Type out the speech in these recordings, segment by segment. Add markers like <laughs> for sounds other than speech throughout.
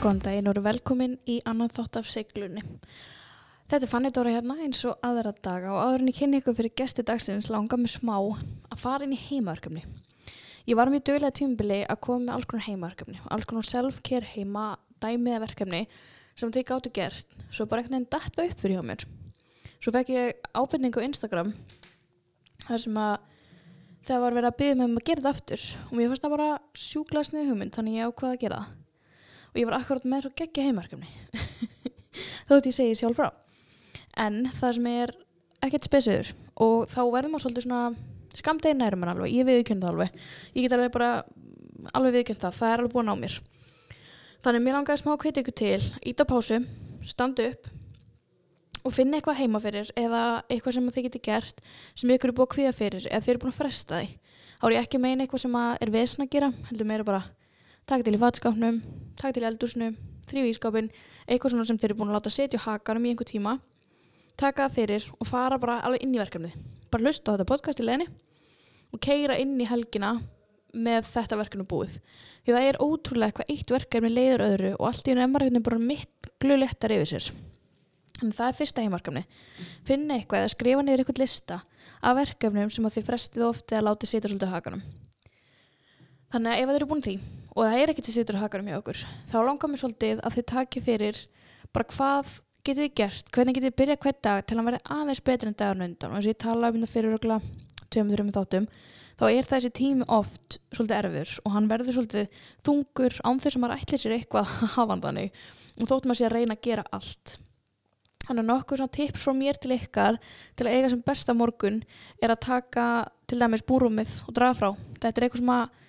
Góðan daginn og velkomin í annan þátt af seglunni. Þetta er Fanny Dóra hérna eins og aðra daga og áður en ég kynni ykkur fyrir gesti dagsins langa mig smá að fara inn í heimaverkefni. Ég var mjög dögulega tímubili að koma með alls konar heimaverkefni, alls konar self-care heima, dæmiða verkefni sem þau gáttu gert, svo bara einhvern veginn datta upp fyrir hjá mér. Svo fekk ég ábyrningu á Instagram þar sem að það var verið að byggja mig um að gera þetta aftur og mér fannst það bara sjúkla snið hugmynd þannig ég ákvaði að gera það og ég var akkurat með svo geggja heimarkefni <laughs> þótt ég segi sjálf frá. En það sem er ekkert spesiður og þá verður maður svolítið svona skamdegi nærum en alveg, ég viðkjönd það alveg. Ég get alveg bara alveg viðkjönd það, það er alveg búin á mér. Þannig mér langaði smá hvita ykkur til ít á pásu, standa upp og finna eitthvað heima fyrir eða eitthvað sem þið getur gert sem ykkur er búin að kviða fyrir eða þið eru búin að fresta því. Þá er ég ekki meina eitthvað sem er vesna að gera heldur meira bara taka til í vatskapnum, taka til í eldúsnum, þrýfi í skapin, eitthvað svona sem þeir eru búin að láta setja hakanum í einhver tíma, taka það fyrir og fara bara alveg inn í verkefnið. Bara lusta á þetta podcast í leðinni og keira inn í helgina með þetta verkefni búið. Því það er ótrúlega hvað eitt verkefni leiður öðru og allt í unna emmarhefni bara miklu lettar yfir sér. Þannig það er fyrsta heimarkefni. Finna eitthvað eða skrifa niður eitthvað lista af verkefnum sem þið frestið ofti að láta setja svolítið hakanum. Þannig að ef þið eru búin því og það er ekkert sem sittur að haka um hjá okkur þá langar mér svolítið að þið takja fyrir bara hvað getið þið gert hvernig getið þið byrjað hvert dag til að vera aðeins betur en dagarnu undan og eins og ég tala um þetta fyrir örgla tveimur þrjum þáttum þá er þessi tími oft svolítið erfur og hann verður svolítið þungur án þess að maður ætlir sér eitthvað að hafa hann þannig og þótt maður sé að reyna að gera allt Þannig að nokkuð svona tips frá mér til ykkar til að eiga sem besta morgun er að taka til dæmis búrúmið og draga frá. Þetta er eitthvað sem að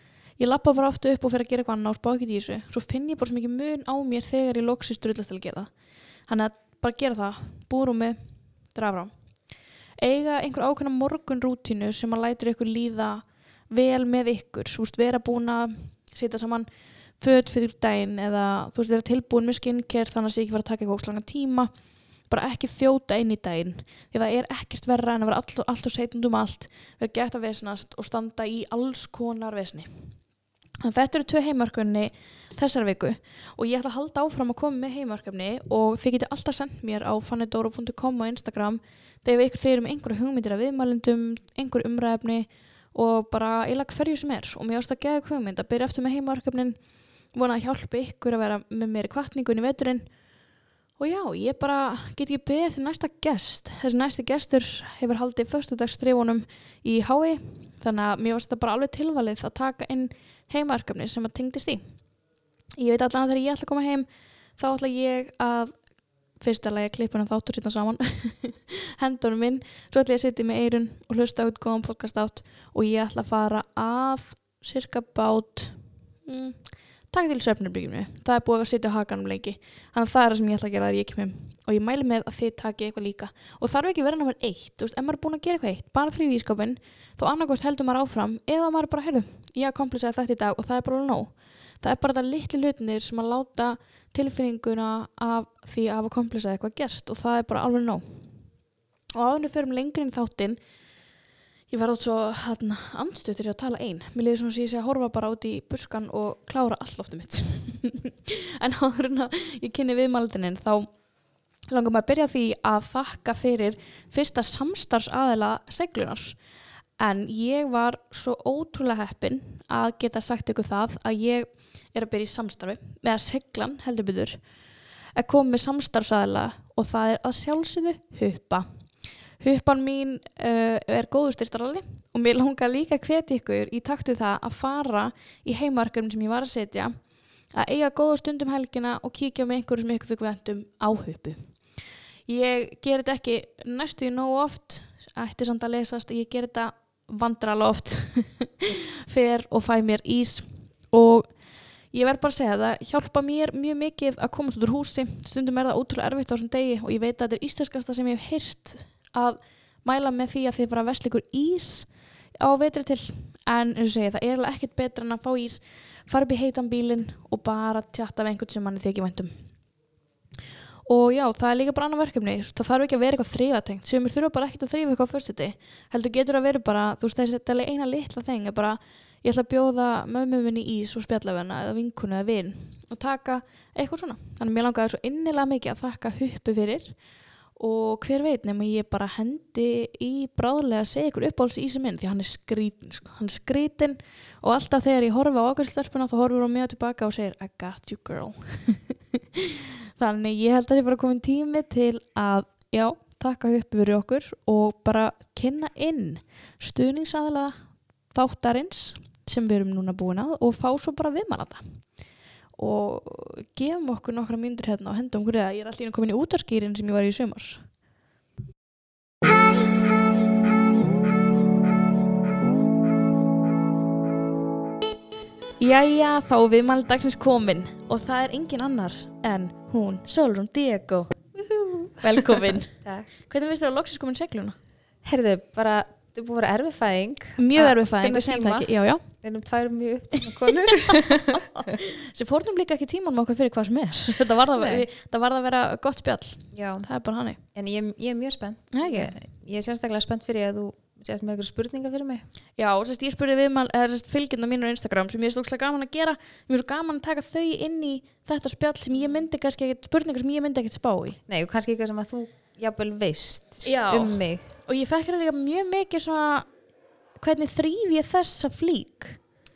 ég lappa bara ofta upp og fer að gera eitthvað annað og spá ekki í þessu. Svo finn ég bara svo mikið mun á mér þegar ég loksist drullast til að gera það. Þannig að bara gera það, búrúmi drafa á eiga einhver ákveðna morgunrútínu sem að lætur ykkur líða vel með ykkur. Þú veist, vera búin að setja saman född fyrir daginn eða þú veist, vera tilbúin með skincare þannig að það sé ekki vera að taka eitthvað óslanga tíma. Bara ekki þjóta inn í daginn. Því það er ekkert verra en að vera allt, og allt og Þannig að þetta eru tvei heimarkefni þessar viku. Og ég ætla að halda áfram að koma með heimarkefni og þið getur alltaf sendt mér á fannidoro.com og Instagram þegar ykkur þeir eru með einhverju hugmyndir af viðmælindum, einhverju umræfni og bara eiginlega hverju sem er. Og mér ást að geða hugmynd að byrja eftir með heimarkefnin vona að hjálpa ykkur að vera með mér í kvartningun í veturinn. Og já, ég bara get ekki beðið eftir næsta gest. Þessi næsti gestur hefur haldið fyrstudagsstrifunum í hái þannig að mér varst þetta bara alveg tilvalið að taka inn heimarkefni sem að tengdist í. Ég veit allavega þegar ég ætla að koma heim þá ætla ég að fyrstulega klippuna þáttur sérna saman <laughs> hendunum minn, svo ætla ég að setja með eirun og hlusta út góðan podcast átt og ég ætla að fara að cirka bát mm, takk til söfnurbyggjumni það er búið að setja hakanum lengi. Þannig að það er það sem ég ætla að gera þegar ég kemur og ég mæli með að þið taki eitthvað líka. Og þarf ekki verið náttúrulega eitt, þú veist, ef maður er búin að gera eitthvað eitt bara frí vískapin, þá annarkvæmst heldur maður áfram eða maður bara, heyrðu, ég har kompliseið þetta í dag og það er bara nóg. Það er bara þetta litli hlutinir sem að láta tilfinninguna af því að hafa kompliseið eitthvað gerst og það er bara alveg nóg. Og áðurnu fyrir um lengri en þáttinn ég var átt svo hérna andstuð til að tala einn mér leiði svona að ég sé að horfa bara út í buskan og klára alloftum mitt. <laughs> En áður en að ég kynni viðmaldinin þá langar maður að byrja því að þakka fyrir fyrsta samstarfsaðila seglunar en ég var svo ótrúlega heppin að geta sagt ykkur það að ég er að byrja í samstarfi með að seglan heldur byrður að koma með samstarfsaðila og það er að sjálfsögðu hupa Huppan mín uh, er góðu styrtaralli og mér langar líka að hveti ykkur í taktu það að fara í heimarkefnum sem ég var að setja að eiga góða stundum helgina og kíkja með einhverju sem ykkur þau vendum á huppu. Ég ger þetta ekki næstu í nógu oft, ætti samt að lesast, ég ger þetta vandrala oft, <laughs> fer og fæ mér ís og ég verð bara að segja það hjálpa mér mjög mikið að komast út úr húsi, stundum er það ótrúlega erfitt á þessum degi og ég veit að þetta er íslenskasta sem ég hef hýrt að mæla með því að þið fara að vesla ykkur ís á vetri til. En eins og segja það er ekkert betra en að fá ís fara upp í heitan bílinn og bara tjatta við einhvern sem manni þykir væntum og já, það er líka bara annar verkefni. Það þarf ekki að vera eitthvað þrývatengt sem þurfa bara ekkert að þrýfa eitthvað á fyrstuti heldur getur að vera bara, þú veist þetta er eina litla þeng bara, ég ætla að bjóða mömmu minni ís og spjallafina eða vinkunu eða vin og taka eitthvað svona. Þannig að mér langaði svo innilega mikið að þakka huppu fyrir og hver veit nema ég bara hendi í bráðlega að segja ykkur uppáhalds ísi minn því hann er skrítin sko. hann er skrítin og alltaf þegar ég horfi á ákveðslarpuna þá horfur hún mjög tilbaka og segir I got you girl <laughs> þannig ég held að ég bara komin tími til að já, taka huppu fyrir okkur og bara kynna inn stuðningsaðalega þáttarins sem við erum núna búin að og fá svo bara viðmannata og gefum okkur nokkra myndur hérna og hendum okkur eða ég er alltaf inn komin í útarskýrin sem ég var í sumars Jæja, þá er viðmæli dagsins komin og það er engin annar en hún, Solrún Diego. Velkomin. <laughs> Hvernig finnst þér að loksins komin segluna? Herðu, bara, þetta er búið að vera erfið fæðing. Mjög Að erfið fæðing, við segjum það ekki Já, já, Við erum tvær mjög upptíma konur. <laughs> sem fórnum líka ekki tíman með okkur fyrir hvað sem er <laughs> Þetta að, við- þetta varð að vera gott spjall Já, Það er bara hannig en ég, ég er mjög spennt. Já, ekki? Ég, er sérstaklega spennt fyrir að þú sést með eitthvað spurningar fyrir mig. Já, og sérst, ég spurði fylgjenda mínur á Instagram sem ég er stókslega gaman að gera Mér er svo gaman að taka þau inn í þetta spjall sem ég myndi kannski ekkert, spurningar sem ég myndi ekkert spá í Nei, og kannski eitthvað sem að þú jafnvel veist Já. um mig. Og ég fekk hérna líka mjög mikið svona hvernig þrýf ég þessa flík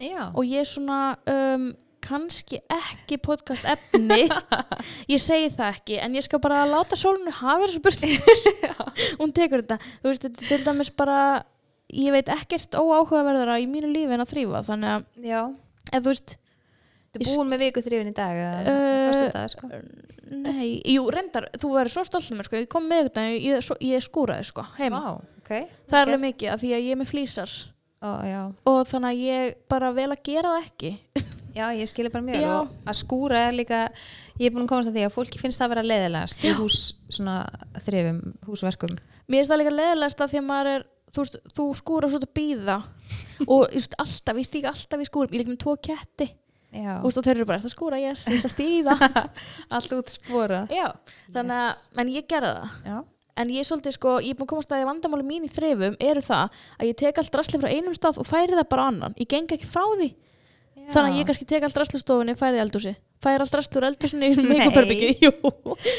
Já. og ég er svona um, kannski ekki podcast efni <laughs> ég segi það ekki en ég skal bara láta sólunu hafa þessu spurning <laughs> hún tekur þetta þú veist, þetta er til dæmis bara ég veit ekkert óáhugaverðara í mínu lífi en að þrýfa þannig að Já. ef þú veist, Þú er búin með viku þrifin í dag, Uh, varst þetta, sko? nei, jú, reyndar þú verður svo stolt um mér, sko, ég kom með þetta ég, ég skúraði, sko, heima. Vá, ok. það er alveg mikið, af því að ég er með flýsar já. og þannig að ég bara vel að gera það ekki. Já, ég skilja bara mjög og að skúra er líka ég er búin að komast að því að fólki finnst það að vera leiðilegast í hús svona þrifum, húsverkum. Mér finnst það líka leðilegast að því að maður er þú, þú skúra svo að býða <laughs> og alltaf, ég stík alltaf í skúrum. Ég líka með tvo ketti Já, veist, og þeir eru bara, það skúra, yes, ég ætla að stíða <laughs> allt út spora Já, þannig að, en ég gerði það. Já, en ég er svolítið sko, ég er búin að komast að að vandamáli mín í þrifum eru það að ég tek allt drasli frá einum stað og færi það bara annan. Ég geng ekki frá því, þannig að ég kannski tek allt draslistofunni, færi í eldhúsi færi allt drasli úr eldhúsinni í <laughs> Jú,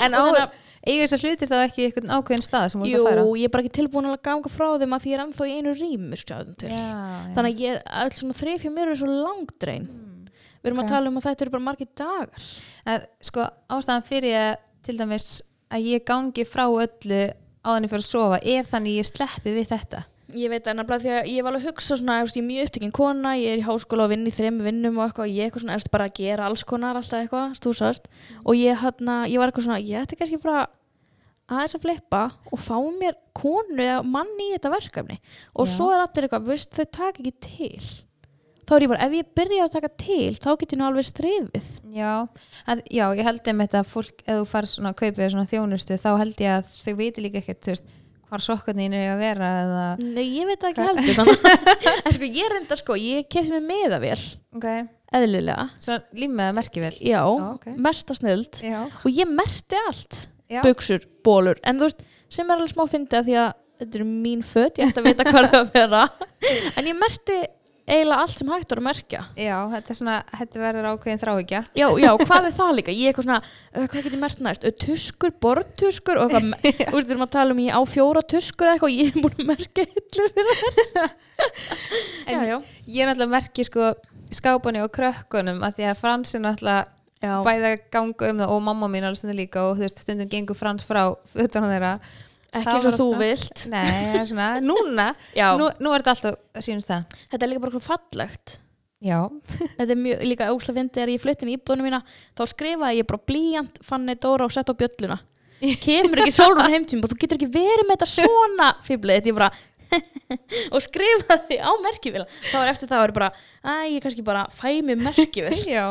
En á, Og þannig að- hlutir þá ekki einhvern ákveðin stað sem þú ert Jú, að færa? ég er bara ekki tilbúin að ganga frá þeim að því ég er ennþá í einu rými stjáðum til. Já, já. þannig að ég, all svona þrif hjá mér er svo langdrein við erum Ok. að tala um að þetta eru bara margir dagar. Að, sko, ástæðan fyrir að til dæmis að ég gangi frá öllu áðan ég fyrir að sofa er þannig ég sleppi við þetta. Ég veit það nefnilega því að ég var alveg að hugsa svona, ég er mjög upptekinn kona, ég er í háskóla og vinn í þrem vinnum og eitthvað, ég er eitthvað svona, eftir bara að gera alls konar alltaf eitthvað, þú sást. Og ég, hana, ég var eitthvað svona, ég ætti kannski bara aðeins að flippa og fá mér konu eða manni í þetta verkefni. Og Já. svo er allir eitthvað, veist, þau taka ekki til þá er ég bara, ef ég byrja að taka til þá get ég nú alveg strefið Já, að, já, ég held um þetta að fólk, ef þú far svona að kaupa svona þjónustu þá held ég að þau viti líka ekkert veist, hvar sokkarnir er að vera eða, Nei, ég veit ekki heldur en sko, ég reyndar sko, ég kefti mig meðavél ok, eðlilega, svona límmeða merkivel já, ok. mesta snild Já, og ég merti allt. Já, buksur, bólur, en þú veist sem er alveg smá fyndið að því að þetta eru mín föt, ég ætti að vita hvað það er að vera. <laughs> En ég merti eiginlega allt sem hægt var að merkja. Já, þetta er svona þetta verður ákveðin þráhyggja. Já, já, hvað er það líka? Ég er eitthvað svona, hvað get ég mert næst? Tuskur, borðtuskur og eitthvað, <laughs> þú veist, við erum að tala um ég á fjóra tuskur eitthvað, og ég er búin að merkja hillur fyrir það. <laughs> En- Já, já, Ég er náttúrulega merki sko skápunni og krökkunum að því að Frans er náttúrulega að ganga um það og mamma mín alveg stundum líka og þú veist stundum gengur Frans frá fötunum þeirra ekki eins og þú svona- vilt. Nei, er svona, núna <laughs> nú, nú er þetta alltaf sínust það. Þetta er líka bara svo fallegt. Já, <laughs> Þetta er mjög, líka ósla fyndið er ég flyttin í íbúðunum mína þá skrifaði ég bara blíjant fann eitt Dóra og sett á bjölluna. <laughs> Kemur ekki sólrún heimtím og þú getur ekki verið með þetta svona fýblið þetta ég bara og skrifaði á merkivila þá var eftir það var ég bara að ég kannski bara fæ mér merkivil já.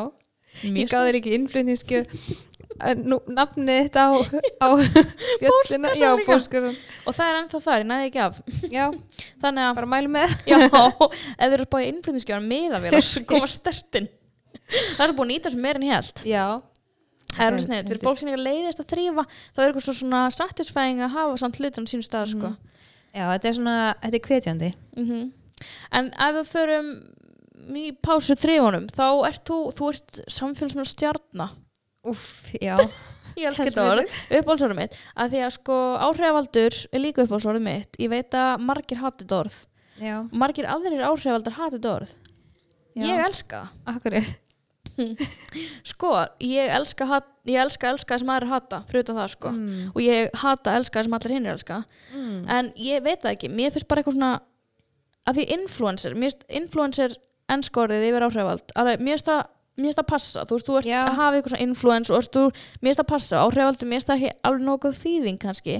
Ég Mjög gaf þér ekki innflutningsku nú, nafnið þitt á, á <laughs> bjöllina Já, líka. póskarsson og það er ennþá þar, ég næði ekki af. Já, <laughs> þannig að, bara mælu með. <laughs> Já, ef þið eru báðið innflutningskjáðan meðavél og koma stertinn. Það er búin að nýta sem meir en ég held. Já, Það er Sem- sniðið, fyrir fólk sem ekki leiðist að þrýfa þá er eitthvað svo svona satisfying að hafa samt hlutunum á sínu stað sko. já, þetta er svona þetta er hvetjandi. Mm En ef við förum í pásu þrifunum þá ert þú, þú ert samfélagsmynda stjarna Úff, já. <laughs> Ég elska þetta orð, uppáhaldsorðið mitt. Að því að sko áhrifavaldur er líka uppáhaldsorðið mitt. Ég veit að margir hatið orð. Já, margir aðrir áhrifaldar hatið orð. Já. ég elska. Akkur <laughs> sko, ég elska hat, ég elska elska það sem aðrir hata, fyrir utan það sko. Mm. og ég hata elska það sem allir hinn elska. Mm. en ég veit það ekki, mér finnst bara eitthvað svona að því influencer, mér finnst influencer ennskórið yfir áhrifald alveg, mér finnst það mér finnst það passa, þú veist, þú ert Já. að hafa eitthvað svona influence og þú, mér finnst það passa áhrifaldur, mér finnst það ekki alveg nokkuð þýðing kannski,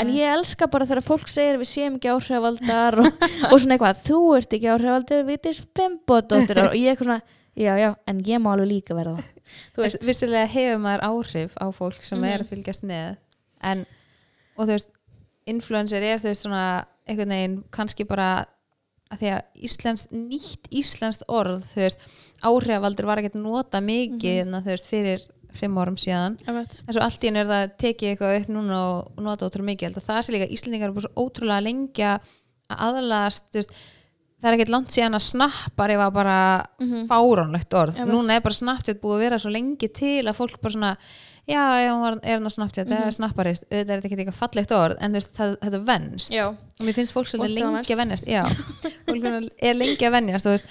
en ég elska bara þegar fólk segir við séum ekki áhrifaldar og, <laughs> og svona eitthvað, þú ert ekki áhrifaldur við erum spembodóttir og ég er eitthvað svona, já, já, en ég má alveg líka vera það þú veist, Vissilega hefur maður áhrif á fólk sem Mhm. er að fylgjast með en, og þú veist influencer er þú veist svona einhvern veginn kannski bara að því að íslenskt, nýtt íslenskt orð þú veist, áhrifavaldur var ekkert nota mikið mm þú veist, fyrir fimm árum síðan. En svo allt í henni er það tekið eitthvað upp núna og nota ótrúlega mikið, að það sé líka Íslendingar er bara svo ótrúlega lengja að aðlast, veist það er ekkert langt síðan að snappar ef að bara Mhm. fáránlegt orð. Einmitt. núna er bara Snapchat búið að vera svo lengi til að fólk bara svona, já, já, hún var, er hann á Snapchat Mhm. það er snapparist, auðvitað er þetta ekki eitthvað fallegt orð en veist, það, þetta venst. Já, og mér finnst fólk svolítið að lengi að venjast já, fólk er lengi að venjast og veist,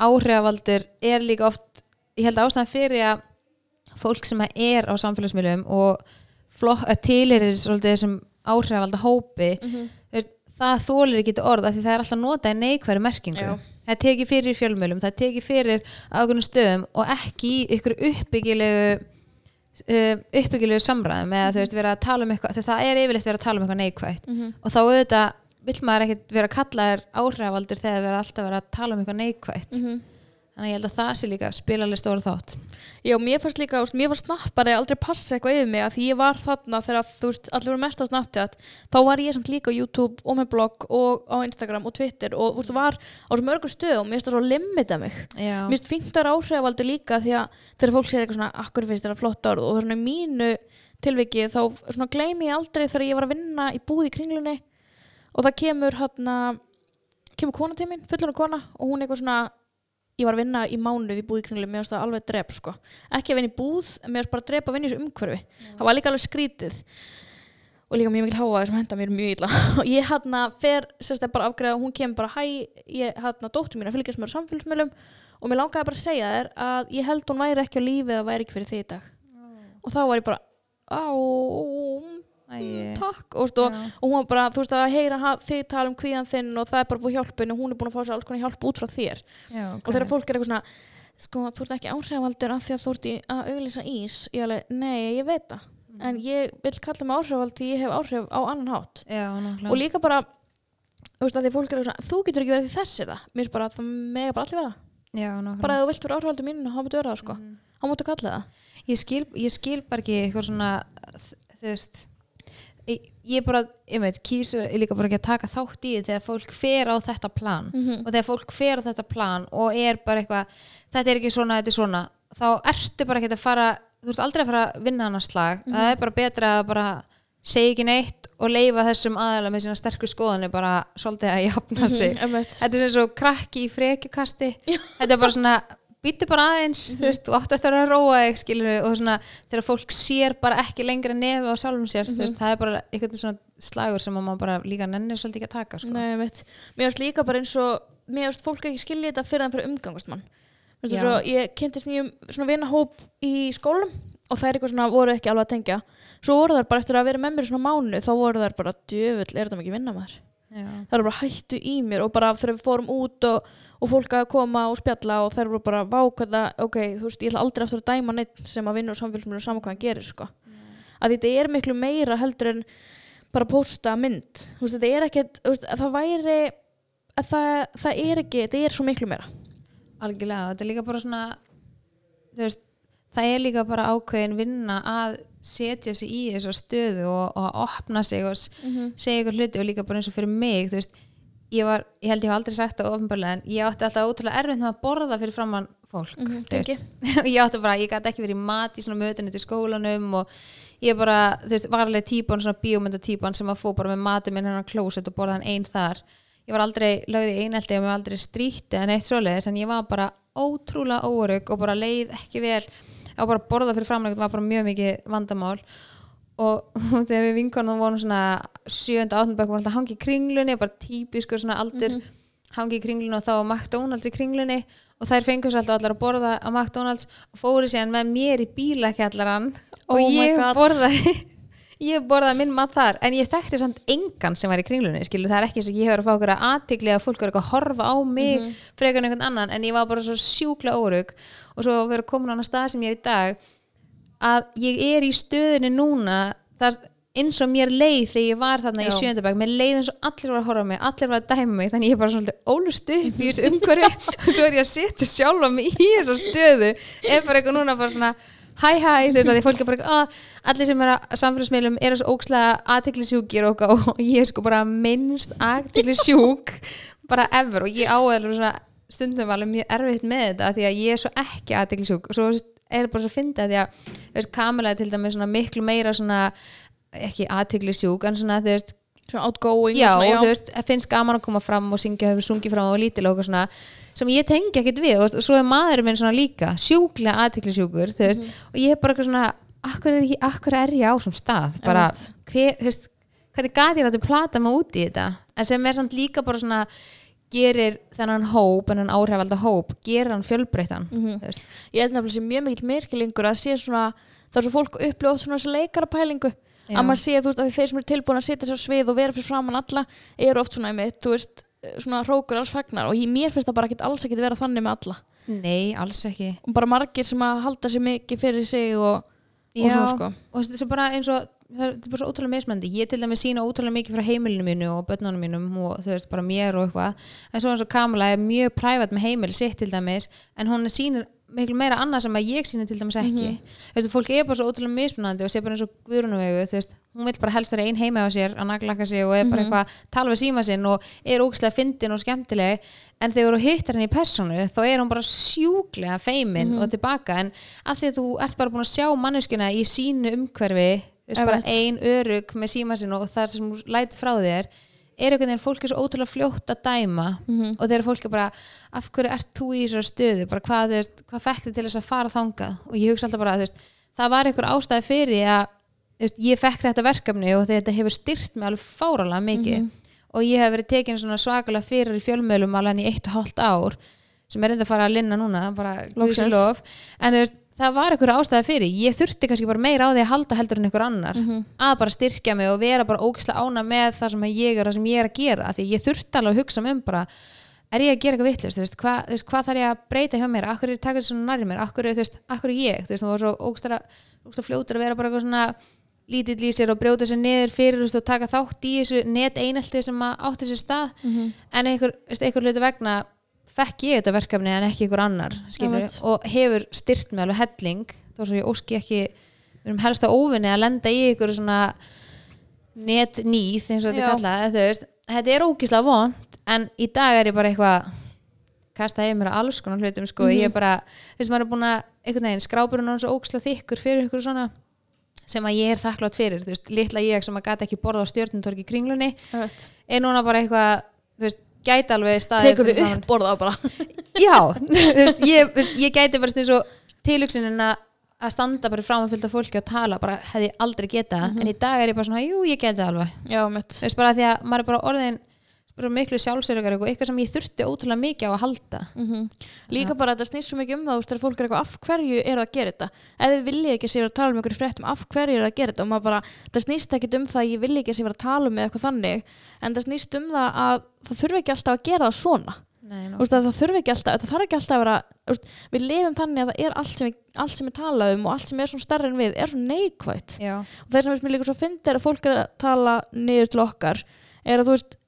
áhrifavaldur er líka oft ég held að ástæðan fyrir að fólk sem er á samfélagsmiðlum og tilir þessum áhrifavalda hópi Mhm. þú veist, það þólir ekki orð af því það er alltaf notað í neikværi merkingu Já. það tekið fyrir fjölmjölum, það tekið fyrir á einhvern stöðum og ekki í ykkur uppbyggilegu uh, uppbyggilegu samræðum eða þú veist vera að tala um eitthvað það er yfirleitt verið að tala um eitthvað neikvætt Mhm. og þá auðvitað vill maður ekkert vera að kalla þér áhrifavaldur þegar vera alltaf vera að tala um eitthvað neikvætt? Mhm. þannig að ég held að það sé líka spilaleg stóra þátt. Já, mér fannst líka, veist, mér var snappari aldrei passa eitthvað yfir mig að því ég var þarna þegar þú veist, allir voru mest á Snapchat þá var ég samt líka á YouTube og með blogg og á Instagram og Twitter og þú veist, var á svo mörgum stöðum, mér finnst það svo limita mig. Já, mér finnst fínt að áhrifavaldur líka því að þegar fólk segir eitthvað svona, akkur finnst þetta flott orð? og svona í mínu tilviki þá svona gleymi ég aldrei þegar ég var að vinna í búð í kringlunni og það kemur hérna kemur kona til mín, fullur kona og hún eitthvað svona ég var að vinna í mánuð í búð í kringlunni mér finnst það alveg drep sko. Ekki að vinna í búð, mér finnst bara að drepa að vinna í þessu umhverfi. Það var líka alveg skrítið. Og líka mjög mikil háa sem henda mér mjög illa. Og <laughs> ég hérna fer sérst bara afgreða og hún kemur bara hæ, ég hérna dóttur mín að fylgjast mér á samfélagsmiðlum. Og mér langaði bara að segja þér að ég held hún væri ekki á lífi eða væri ekki fyrir þig í dag. Og þá var ég bara á, Æi. takk og, og, Já. og hún var bara, þú veist að heyra þig tala um kvíðan þinn og það er bara búið hjálpun og hún er búin að fá sér alls konar hjálp út frá þér Já, og þegar fólk er eitthvað svona sko, þú ert ekki áhrifavaldur af því að þú ert að auglýsa ís ég alveg, nei, ég veit það Mhm. en ég vil kalla mig áhrifavald því ég hef áhrif á annan hátt Já, og líka bara þú veist að því fólk er eitthvað svona, þú getur ekki verið því þessir það mér finnst bara að það mega bara allir vera Já, bara að þú vilt vera áhrifaldur mínu, þá máttu vera það sko Mhm. þá máttu kalla það ég skil, ég skil bara ekki eitthvað svona þú veist ég, bara, ég veit, kýsur ég líka bara ekki að taka þátt í þegar fólk fer á þetta plan. Mhm. og þegar fólk fer á þetta plan og er bara eitthvað, þetta er ekki svona, þetta er svona þá ertu bara ekki að fara þú veist aldrei að fara að vinna annars slag. Það er bara betra að bara segja ekki neitt og leifa þessum aðeila með sína sterkur skoðanir bara svolítið að jafna sig. Mhm, einmitt. þetta er sem svo krakki í frekjukasti. Þetta er bara svona býttu bara aðeins, þú veist, þú átt eftir að róa þig skilur og svona, þegar fólk sér bara ekki lengra nefi á sjálfum sér þú veist, það er bara einhvern svona slagur sem að maður bara líka nennir svolítið ekki að taka sko. Nei, ég veit. Mér finnst líka bara eins og mér finnst fólk ekki skilja þetta fyrir en fyrir umgangast mann. Veistu, Já. svo, ég kynntist nýjum svona vinahóp í skólum og þær eitthvað svona voru ekki alveg að tengja. Svo voru þær bara eftir að vera með mér svona mánu þá voru þær bara djöfull, er þetta ekki vinna maður? Já. Það eru bara hættu í mér og bara þegar við fórum út og, og fólk að koma og spjalla og þær voru bara vákvæða, ok, þú veist, ég ætla aldrei aftur að dæma neitt sem að vinna úr samfélagsmyndu saman hvað hann gerir, sko. Að þetta er miklu meira heldur en bara posta mynd. Þú veist, þetta er ekkert, þú veist, að það væri, að það, það er ekki, þetta er svo miklu meira. algjörlega, þetta er líka bara svona þú veist, það er líka bara ákveðin vinna að setja sig í þessa stöðu og, og að opna sig og s- segja ykkur hluti og líka bara eins og fyrir mig þú veist, ég var, ég held ég hef aldrei sagt það ofinbarlega en ég átti alltaf ótrúlega erfitt með að borða fyrir framann fólk veist. Tengi. <laughs> ég átti bara, ég gæti ekki verið í mat í svona mötunni til skólanum og ég bara, þú veist, var alveg típan svona bíómynda típan sem að fó bara með matið minn hennar klósett og borða hann einn þar ég var aldrei lögð í einelti og mér var aldrei stríti en eitt svoleiðis en ég var bara ótrúlega óörug og bara leið ekki vel og bara borða fyrir framlega var bara mjög mikið vandamál og þegar við vinkonum vorum svona sjönda áttunbæk vorum alltaf hangi í kringlunni bara típiskur svona aldur hangi í kringlunni og þá var McDonalds í kringlunni og þær fengur sér alltaf allar að borða á McDonalds og fóru síðan með mér í bílakjallaran og Oh my ég borðaði <laughs> ég borðaði minn mat þar. En ég þekkti samt engan sem var í kringlunni skilu, það er ekki eins og ég hefur að fá okkur að aðtikli að fólk er eitthvað að horfa á mig Mhm. frekar en einhvern annan. En ég var bara svo sjúkla órug og svo verið komin á að ég er í stöðinu núna þar eins og mér leið þegar ég var þarna í Já. sjöndabæk mér leið eins og allir var að horfa á mig allir var að dæma mig þannig ég er bara svolítið ólust upp í <laughs> þessu umhverfi og svo er ég að setja sjálfa mig í þessa stöðu er bara eitthvað núna bara svona hæ hæ, þú veist að því fólk er bara eitthvað, "Ah, allir sem er að samfélagsmiðlum eru svo ókslega aðtiklisjúkir og, og ég er sko bara minnst aðtiklisjúk bara ever og ég áður svona stundum alveg mjög erfitt með þetta því að ég er svo ekki aðtiklisjúk og svo er bara svo að því að þú veist, Kamila er til dæmis svona miklu meira svona ekki aðtiklisjúk en svona þú veist svona outgoing já, og og svona, þú veist, finnst gaman að koma fram og syngja, hefur sungið fram á lítil og eitthvað svona sem ég tengi ekkert við og, og svo er maðurinn minn svona líka sjúklega aðtiklisjúkur þú veist, Mhm. og ég er bara eitthvað svona akkur er, ég, akkur er ég á sem stað? Bara, hver, þú veist hvernig gati ég látið plata mig út í þetta? En sem er samt líka bara svona gerir þennan hóp, þennan áhrifalda hóp gerir hann fjölbreyttan þú veist. ég held nefnilega sem mjög mikill myrkilingur að sé svona það er svo fólk uppljóð svona þessi leikarapælingu. Já. að maður sé þú veist að þeir sem eru tilbúin að setja sér svið og vera fyrir framann alla eru oft svona einmitt, þú veist svona hrókur alls fagnar. Og ég, mér finnst það bara ekkit alls ekkit vera þannig með alla. Nei, alls ekki. Og bara margir sem að halda sér mikið fyrir sig og, og Já, svo sko. og er bara eins og það er bara svo ótrúlega mismandi ég til dæmis sína ótrúlega mikið frá heimilinu mínu og börnunum mínum og þú veist bara mér og eitthvað. En svo eins og Kamala er mjög prævat með heimil sitt til dæmis en hún sýnir miklu meira annað sem að ég sýnir til dæmis ekki. Þú veist, fólk er bara svo ótrúlega mismunandi og sé bara eins og Guðrunuvegu, þú veist, hún vil bara helst vera ein heima á sér að naglaka sig og er bara eitthvað tala við síma sinn og er ógæslega fyndin og skemmtileg. En þegar þú hittar henni í personu þá er hún bara sjúklega feimin og tilbaka. En af því að þú ert bara búin að sjá manneskuna í sínu umhverfi veist, bara ein örug með síma sinn og það sem lætur frá þér er einhvern veginn fólk er svo ótrúlega fljótt að dæma og þegar fólk er bara af hverju ert þú í þessari stöðu? Bara hvað, veist, hvað fekk þið til þess að fara þangað? Og ég hugsa alltaf bara veist, það var einhver ástæði fyrir að veist, ég fekk þetta verkefni og þetta hefur styrt mig alveg fáralega mikið. Og ég hef verið tekin svakalega fyrir í fjölmjölum alveg í eitt og hálft ár sem er enda að fara að linna núna bara guðsilof en þú veist, það var einhver ástæði fyrir. Ég þurfti kannski bara meira á því að halda heldur en einhver annar að bara styrkja mig og vera bara ógislega ána með það sem ég er það sem ég er að gera. Því ég þurfti alveg að hugsa mig um bara er ég að gera eitthvað vittlust, þú veist, hvað, þú veist, hvað þarf ég að breyta hjá mér, akkur er ég takað svona nærri mér? Akkur er, þú veist, akkur er ég, þú veist, það var svo ógstara fljótur að vera bara eitthvað svona lítill í sér og brjóta sér niður fyrir veist, og taka þátt í þessu net einelti sem átti sér stað. En einhver, þú veist, einhver hluti vegna fekk ég þetta verkefni en ekki einhver annar og hefur styrt mig alveg helling þó svo ég óski ekki við erum helst á óvinni að lenda í einhverju svona net nýð eins og þetta kallað þetta er ógislega vond en í dag er ég bara eitthvað kasta yfir mér að alls konar hlutum sko. ég er bara, þú veist, maður er búin að einhvern veginn, skrápurinn er svo ógislega þykkur fyrir ykkur svona sem að ég er þakklátt fyrir, þú veist, litla ég sem að gata ekki borða á stjórnumtorki í kringlunni Einmitt. er núna bara eitthvað, þú veist, gæti alveg staðið tekur þið upp borða bara. <laughs> Já, veist, ég, ég gæti bara eins og tilhugsunin að standa bara fram að fylgta fólki og tala bara hefði aldrei getað, en í dag er ég bara svona jú, ég geti alveg, já mitt. Þú veist bara því að maður er bara orðin miklu sjálfsörgar og eitthvað sem ég þurfti ótrúlega mikið á að halda. Mhm. líka bara þetta snýst svo mikið um það þú veist, þegar fólk er eitthvað af hverju eru að gera þetta? Ef þið viljið ekki að sé vera að tala um ykkur fréttum af hverju eru að gera þetta? Og maður bara, það snýst ekkit um það að ég vilji ekki að sé vera að tala um eitthvað þannig en það snýst um það að það þurfi ekki alltaf að gera það svona. Nei, að það þurfi ekki alltaf, það þarf ekki alltaf að vera veist, við lifum þannig að það er allt sem, allt sem við tala um og allt sem er svona stærri en við er svona neikvætt. Já, og það sem við líka svo fyndi er að fólk er að tala niður til okkar er að þú veist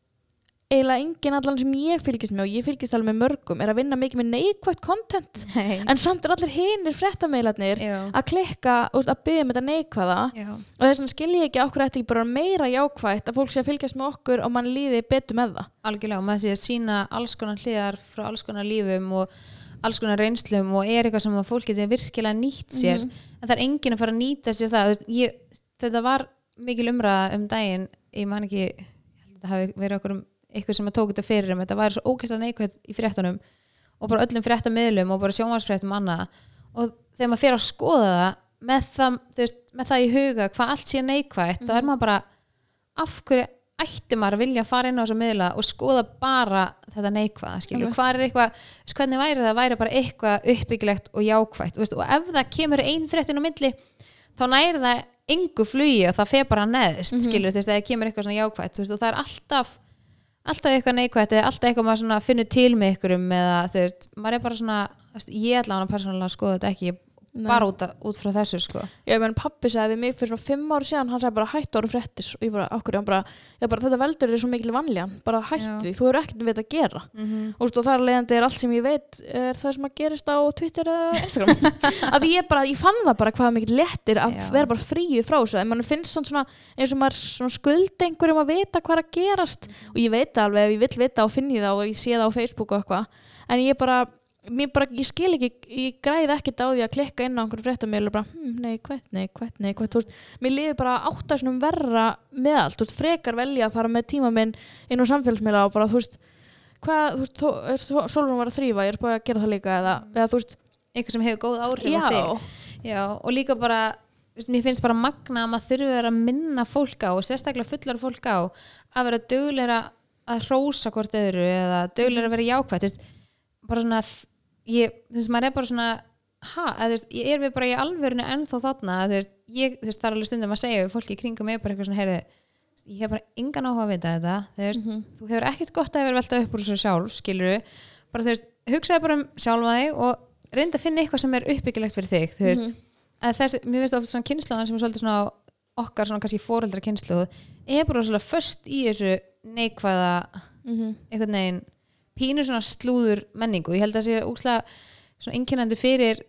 eiginlega enginn allan sem ég fylgist með og ég fylgist alveg með mörgum er að vinna mikið með neikvætt content. Nei. en samt er allir hinir fréttameilarnir já, að klikka, veist, að byggja með þetta neikvæða. Já, og þess vegna skil ég ekki okkur þetta ekki bara meira jákvætt að fólk sé að fylgjast með okkur og mann líði betur með það. Algjörlega og maður sé að sína alls konar hliðar frá alls konar lífum og alls konar reynslum og er eitthvað sem fólk geti virkilega nýtt sér. En það er enginn að fara að nýta sér það. Ég, þetta var mikil umræða um daginn ég man ekki, ég held að þetta hafi verið okkur um eitthvað sem að tók þetta fyrir um. Þetta væri svo ógæslega neikvæð í fréttunum og bara öllum fréttamiðlum og bara sjónvarsfréttum annað. Og þegar maður fer að skoða það með það, veist, með það í huga hvað allt sé neikvætt, þá er maður bara af hverju ætti maður að vilja fara inn á þessa miðla og skoða bara þetta neikvæða, skilur, hvað er eitthvað hvernig væri það, væri bara eitthvað uppbyggilegt og jákvætt, þú veist, og ef það kemur ein fréttin á milli, þá næri það engu flugi og það fer bara neðst Mhm. skilur, þú veist, eða kemur eitthvað svona veist, og það er alltaf alltaf eitthvað neikvætt eða alltaf eitthvað maður finnur til með ykkurum eða þú veist, maður er bara svona ég ætla hann að persónulega skoða þetta ekki. Ég- Nei. bara út, að, út frá þessu sko. Ég menn pappi sagði við mig fyrir svona fimm ári síðan hann sagði bara hættu ára fréttir. Og ég bara, okkur, bara, ég bara þetta veldur þér svo mikil vanlíðan. Bara hættu því, þú eru ekkert við að gera. Mm -hmm. og, og þar leiðandi er allt sem ég veit er það sem að gerist á Twitter eða Instagram. <laughs> Að ég bara, ég fann það bara hvað mikið lettir að Já. vera bara fríð frá þessu. En mann finnst svona, eins og maður svona skuld einhverjum að vita hvað er að gerast. Og ég veit alveg ef ég vill vita og finni það og ég sé það á Facebook og eitthvað. En ég bara, bara, ég skil ekki ég græði ekkert á því að klikka inn á einhverju fréttamil og bara, hm, nei, hvert, nei, hvert, nei, hvert þú veist, mér liður bara áttasunum verra með allt, þú veist, frekar velja að fara með tíma minn inn á samfélagsmiðla og bara, þú veist hvað, þú veist, þó- er var að þrýfa, ég er bara að gera það líka eða, eða þú veist, eitthvað sem hefur góð áhrif já, á þig. Já, og líka bara þú mér finnst bara magna að maður þurfi að minna fólk á og sérstaklega fullar fólk á að vera dugleira að veist, ég, þú veist, maður er bara svona ha, að, veist, ég er við bara í alvörinu ennþá þarna að, þú veist, ég, þú veist, það er alveg stundum að segja fólki í kringum mig bara eitthvað svona, heyrðu ég hef bara engan áhuga að vita þetta þú, veist, þú hefur ekkert gott að vera velta upp úr þessu sjálf skilur bara þú veist, hugsaði bara um sjálfa þig og reynda að finna eitthvað sem er uppbyggilegt fyrir þig þú veist, að þessi, mér finnst ofta svona kynnslóðan sem er svolítið svona okkar svona kannski fóreldra kynnslóð er bara svona först í þessu neikvæða Mhm. einhvern veginn pínur svona slúður menningu. Ég held að það sé úkslega svona einkennandi fyrir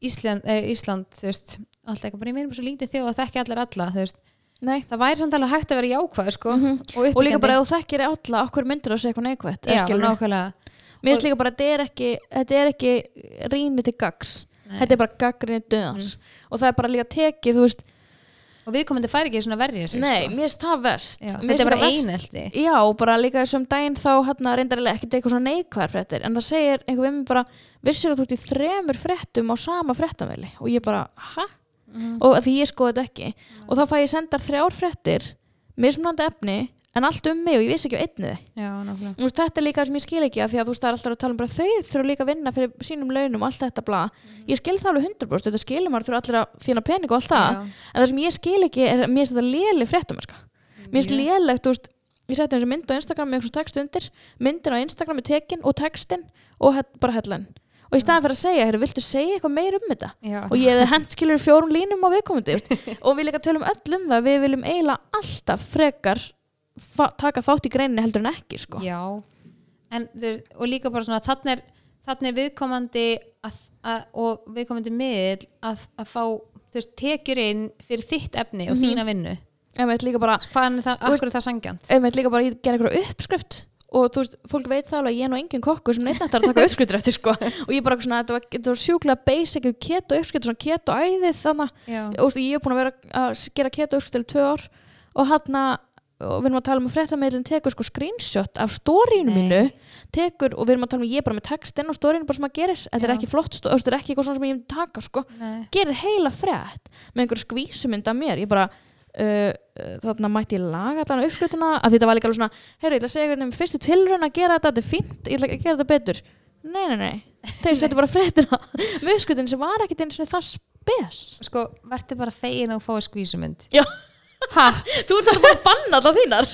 Ísland, eh, Ísland veist, alltaf eitthvað bara ég meina bara svo lítið þjóð að þekki allir alla veist, nei. Það væri samt alveg hægt að vera jákvæð sko, Mhm. og og líka bara ef þú þekkir alla, okkur myndir það segja eitthvað neikvætt eða já, mér finnst líka bara að þetta er ekki ekki rýni til gags þetta er bara gaggrinni döðans. Og það er bara líka tekið, þú veist og viðkomandi færi ekki svona verja sig nei, sko. mér finnst það vest já, Mér þetta er bara einelti Já, bara líka þessum daginn þá hérna reyndarilega ekkert eitthvað svona neikvæðar fréttir en það segir einhver við mig bara vissir að þú ert í þremur fréttum á sama fréttamveli og ég bara, hæ? Mhm. og að því ég skoði þetta ekki og þá fæ ég sendar þrjár fréttir mismunandi efni en allt um mig og ég vissi ekki á einni. Já, nákvæmlega. Veist, þetta er líka sem ég skil ekki að því að þú veist það er alltaf að tala um bara þau þurfa líka að vinna fyrir sínum launum og allt þetta bla. Ég skil það alveg 100% þetta skilur maður þurfa allir að þína pening og allt það. Já. en það sem ég skil ekki er að mér finnst þetta léli fréttamarska mér finnst lélegt, þú veist ég setti eins og mynd á Instagram með eitthvað text undir myndin á Instagram er tekin og textin og he bara hellan. Og í staðan fyrir að segja, heyrðu, viltu segja eitthvað meir um þetta? Já. og ég hefði hent skilur fjórum línum á viðkomandi veist. <laughs> og við líka tölum öll um það við viljum eiginlega alltaf frekar taka þátt í greininni heldur en ekki sko. Já, en og líka bara svona þannig er, er viðkomandi að, að, og viðkomandi miðl að, að fá veist, tekjur inn fyrir þitt efni og Mhm. þína vinnu. Bara hvaðan er það, akkur er það sangjant við líka bara ég gera einhverju uppskrift og þú veist, fólk veit það alveg að ég er nú engin kokkur sem neitt nættar að taka uppskriftir eftir sko. <laughs> Og ég bara svona, þetta var, þetta var sjúklega basic keto uppskrift, svona keto æðið þannig og ég er búin að vera að gera keto uppskrift til tvö ár og hann og við erum að tala um að fréttameilin tekur sko screenshot af Nei. mínu tekur og við erum að tala um að ég er bara með textinn og storyinu bara sem að gerir, þetta er ekki flott þetta er ekki eitthvað svona sem ég myndi taka sko. Nei. Gerir heila frétt með einhverju skvísumynd af mér. Ég bara uh, uh, þarna mætti ég laga allan uppskritina að þetta var líka alveg svona heyrðu, ég ætla að segja hvernig fyrstu tilraun að gera þetta þetta er fínt, ég ætla að gera þetta betur. Nei, nei, nei, þeir setja bara fréttina. Með uppskritin sem var ekkit eins og það spes Sko, verður bara fegin að fá skvísumynd. Já. Ha, þú ert alltaf bara að banna það þínar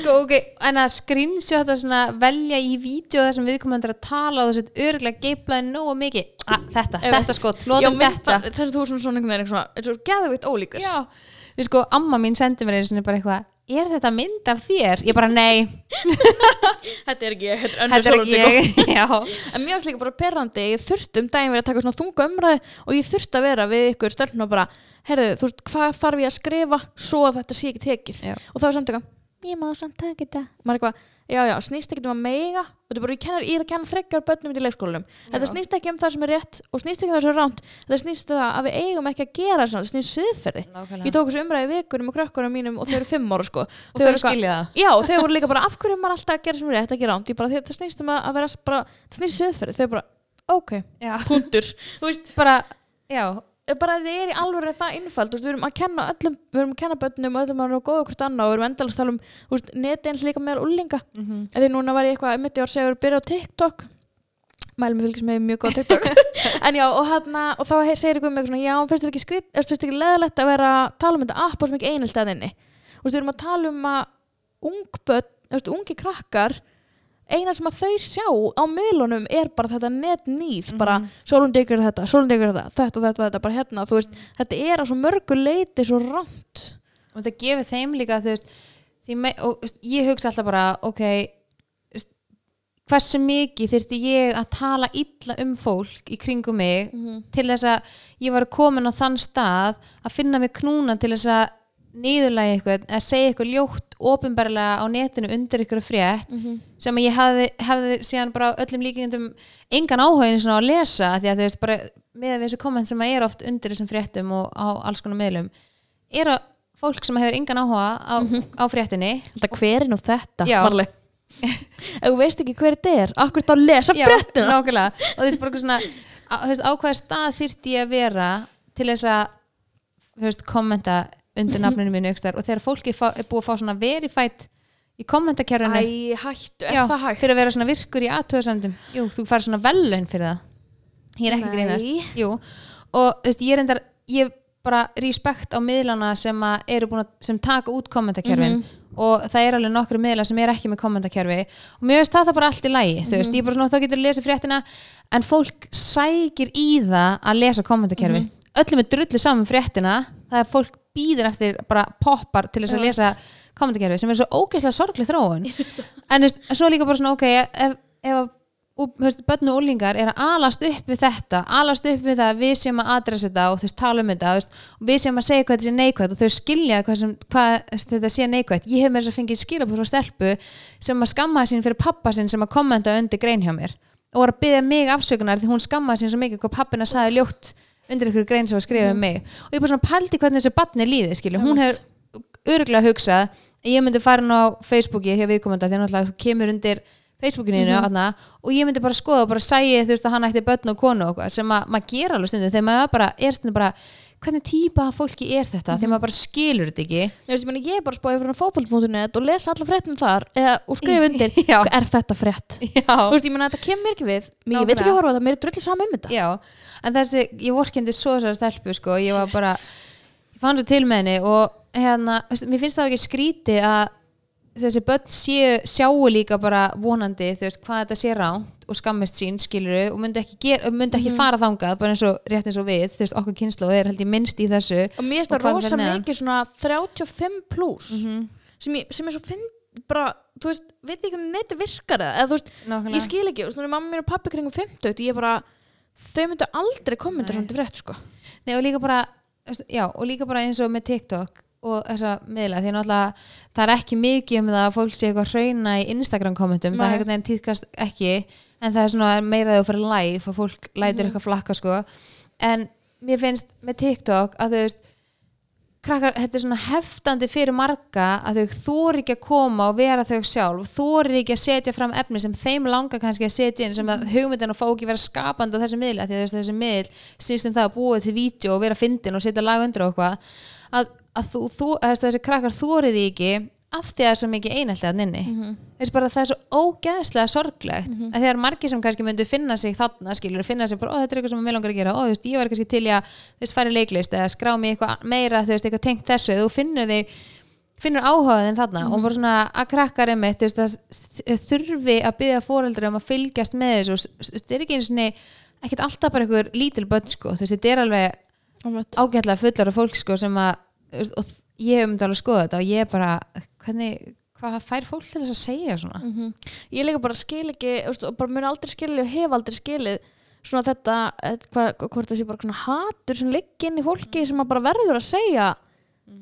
sko, ok, en að screenshot að svona velja í vídeo þar sem viðkomandi er að tala og þessi örgulega geiplaði nógu mikið. Ah, þetta, Ég þetta veit. skot, loðum þetta þess að þú er svona svona einhvern veginn eins og geðvikt ólíkur. Já, við sko, amma mín sendi mér einu sinni bara eitthvað, er þetta mynd af þér? Ég bara, nei, <laughs> þetta er ekki ég, þetta er þetta ekki ég Já, <laughs> En mér varst líka bara perrandi, ég þurfti um daginn verið að taka svona þunga umræði og ég þurfti að vera við ykkur stelpna og bara, heyrðu, þú veist, hvað þarf ég að skrifa svo að þetta sé ekki tekið? Já. Og það var samtöka, ég má samt taka þetta. Maður er eitthvað, já já, snýst ekki um að meiga og þetta er bara, ég, kennar, ég er að kenna þreggjar börnum í leikskólanum. Þetta snýst ekki um það sem er rétt og snýst ekki um það sem er ránt þetta snýst um það að við eigum ekki að gera svona, þetta snýst siðferði. Nákvæmlega. ég tók þessu umræði vikunum og krökkunum mínum og þau eru fimm ára sko. <laughs> Og Þau eru þau skilja það. Já, og þau voru líka bara af hverju er maður alltaf að gera sem er rétt, ekki ránt Ég bara, þetta snýst um að vera bara, þetta snýst siðferði. Þau bara, ok, punktur. <laughs> Þú veist, bara, já, bara þið er í alveg það innfald, við erum að kenna öllum við erum að kenna börnum og öllum að vera góða hvort annað og við erum endalast að tala um, þú veist, neti eins líka meðal úlinga, mm -hmm. því núna var ég eitthvað mitt í ár segur byrja á TikTok. Mælum við fylgjast með mjög góð TikTok. <laughs> En já, og hann og þá segir ykkur með eitthvað svona, já, finnst þér ekki skrið finnst þér ekki leðalegt að vera að tala um þetta app og svo mikið einelt að inni þú veist, við erum að tala um að veist, ungi krakkar eina sem að þau sjá á miðlunum er bara þetta net nýð bara sólum degur þetta, sólum degur þetta þetta þetta, þetta, bara hérna, þú veist þetta er á svo mörgu leiti svo rámt og þetta gefur þeim líka þú veist, og ég hugsa alltaf bara ok hversu mikið þyrfti ég að tala illa um fólk í kringum mig til þess að ég var komin á þann stað að finna mig knúna til þess að niðurlægi eitthvað, að segja eitthvað ljótt ofinbarlega á netinu undir ykkur frétt sem að ég hafði, hafði síðan bara öllum líkindum engan áhugin að lesa því að þú veist bara með þessu komment sem er oft undir þessum fréttum og á alls konar miðlum er að fólk sem hefur engan áhuga á, á fréttinni Þetta hver er nú þetta? Já. <laughs> Ef þú veist ekki hver þetta er, akkur að lesa Já, fréttina nákvæmlega og veist bara eitthvað svona á, á hvaða stað þyrfti ég að vera til þess að kommenta undir nafninu mínu ykkur og þegar fólki er búið að fá svona verified í kommentakjörðinu Æ, hættu, er Já, það hægt? fyrir að vera svona virkur í aðtöðasendum jú, þú fær svona vellaun fyrir það ég er ekki Nei. jú, og þú veist, ég er endar ég bara respekt á miðlana sem að eru búin að, sem taka út kommentakjörfin Mhm. og það er alveg nokkru miðla sem er ekki með kommentakjörfi og mér veist það það bara allt í lægi þú Mhm. veist, ég bara svona, þá getur lesið fréttina en fólk sækir í það að lesa kommentakjörfi Mhm. Öllum er drullu saman fréttina það er fólk býður eftir bara poppar til þess að lesa kommentarkerfi sem er svo ógeðslega sorgleg þróun. <laughs> En veist, svo líka bara svona ok ef, ef að og, úlingar er að alast upp við þetta alast upp við það að við séum að adressa þetta og þú veist, tala um þetta veist, og við séum að segja hvað þetta sé neikvægt og þau skilja hvað, sem, hvað þetta sé neikvægt ég hef með þess að fengið skilabúr frá stelpu sem að skamma sín fyrir pappa sinn sem að kommenta undir grein hjá mér og var að byggja mig afsökunar því hún skammaði sín svo mikið hvað pappina saði ljótt undir ykkur grein sem var skrifað um mig. Og ég bara svona pældi hvernig þessi batni líði skilju, hún hefur örgulega hugsað að ég myndi fara inn á Facebooki því að viðkomandi því að náttúrulega þú kemur undir Facebookinu mm -hmm. og ég myndi bara skoða og bara sæja þú veist að hann ætti börn og konu og sem að maður gera alveg stundum þegar maður bara er stundum bara hvernig típa af fólki er þetta? Þegar maður bara skilur þetta ekki. Ég, meni, ég er bara að spáði fyrir fótboll.net og lesa alla fréttum þar eða, og skrifa undir, <laughs> er þetta menna þetta kemur mér ekki við. Mér, vil ekki horfa þetta, mér er drullu saman um þetta. Já, en þessi, ég vorkendi svo þessar stelpu sko, ég var bara ég fann svo til með henni og hérna, mér finnst það ekki skrítið að þessi börn séu, sjáu líka bara vonandi, þú veist, hvað þetta sé ránt og skammist sín, skiluru, og myndi ekki, ger, myndi ekki fara þangað, bara eins og rétt eins og við, þú veist, okkur kynslu og er held ég minnst í þessu og mér finnst Og það rosa mikið svona 35 plus sem, ég, sem er svo finn bara, þú veist, veit ekki hvernig neti virkar það, eða þú veist, Nákvæmlega. ég skil ekki nú er mamma mín og pappi kringum 50 ég bara, þau myndu aldrei kommenta Nei. svona til frétt, sko Nei, og líka bara, já, og líka bara eins og með TikTok og þessa miðla, því náttúrulega það er ekki mikið um það að fólk sé eitthvað hrauna í Instagram kommentum, það Nei. eitthvað neginn tíðkast ekki, en það er svona meira þegar þú fyrir live og fólk lætur eitthvað flakka sko, en mér finnst með TikTok að þú veist krakkar, þetta er svona heftandi fyrir marga að þau þóri ekki að koma og vera þau sjálf, þóri ekki að setja fram efni sem þeim langar kannski að setja inn sem að hugmyndin og fá ekki vera skapandi á þessu miðli, af því að þessi miðl snýst um það að búa til vídeo og vera fyndin og setja lag undir og eitthvað að, að þú, þú, að þessi krakkar þóriði ekki af því að það er svo mikið einhelti að nynni Mhm. þess bara það er svo ógeðslega sorglegt. Að þegar margir sem kannski myndu finna sig þarna skilur, finna sig bara, ó þetta er eitthvað sem mér langar að gera. Ó, þú veist, ég var kannski til að þú veist, fara í leiklist eða skrá mig eitthvað meira, þú veist, eitthvað tengt þessu, þú finnur þig finnur áhugaðin þarna og bara svona að krakkar einmitt, þú veist, að þurfi að byggja fóreldri um að fylgjast með þessu þetta er ekki eins og ekkert alltaf bara einhver lítil börn sko, þú veist, þetta er alveg ágætlega fullar af fólk sko sem að og ég hef um þetta alveg að skoða þetta og ég er bara, hvernig hvað fær fólk til þess að segja svona Mhm. ég líka bara skil ekki og bara mun aldrei skilja og hef aldrei skilið svona þetta, eh, hva, hvort það sé bara svona hatur sem ligg inn í fólki sem að bara verður að segja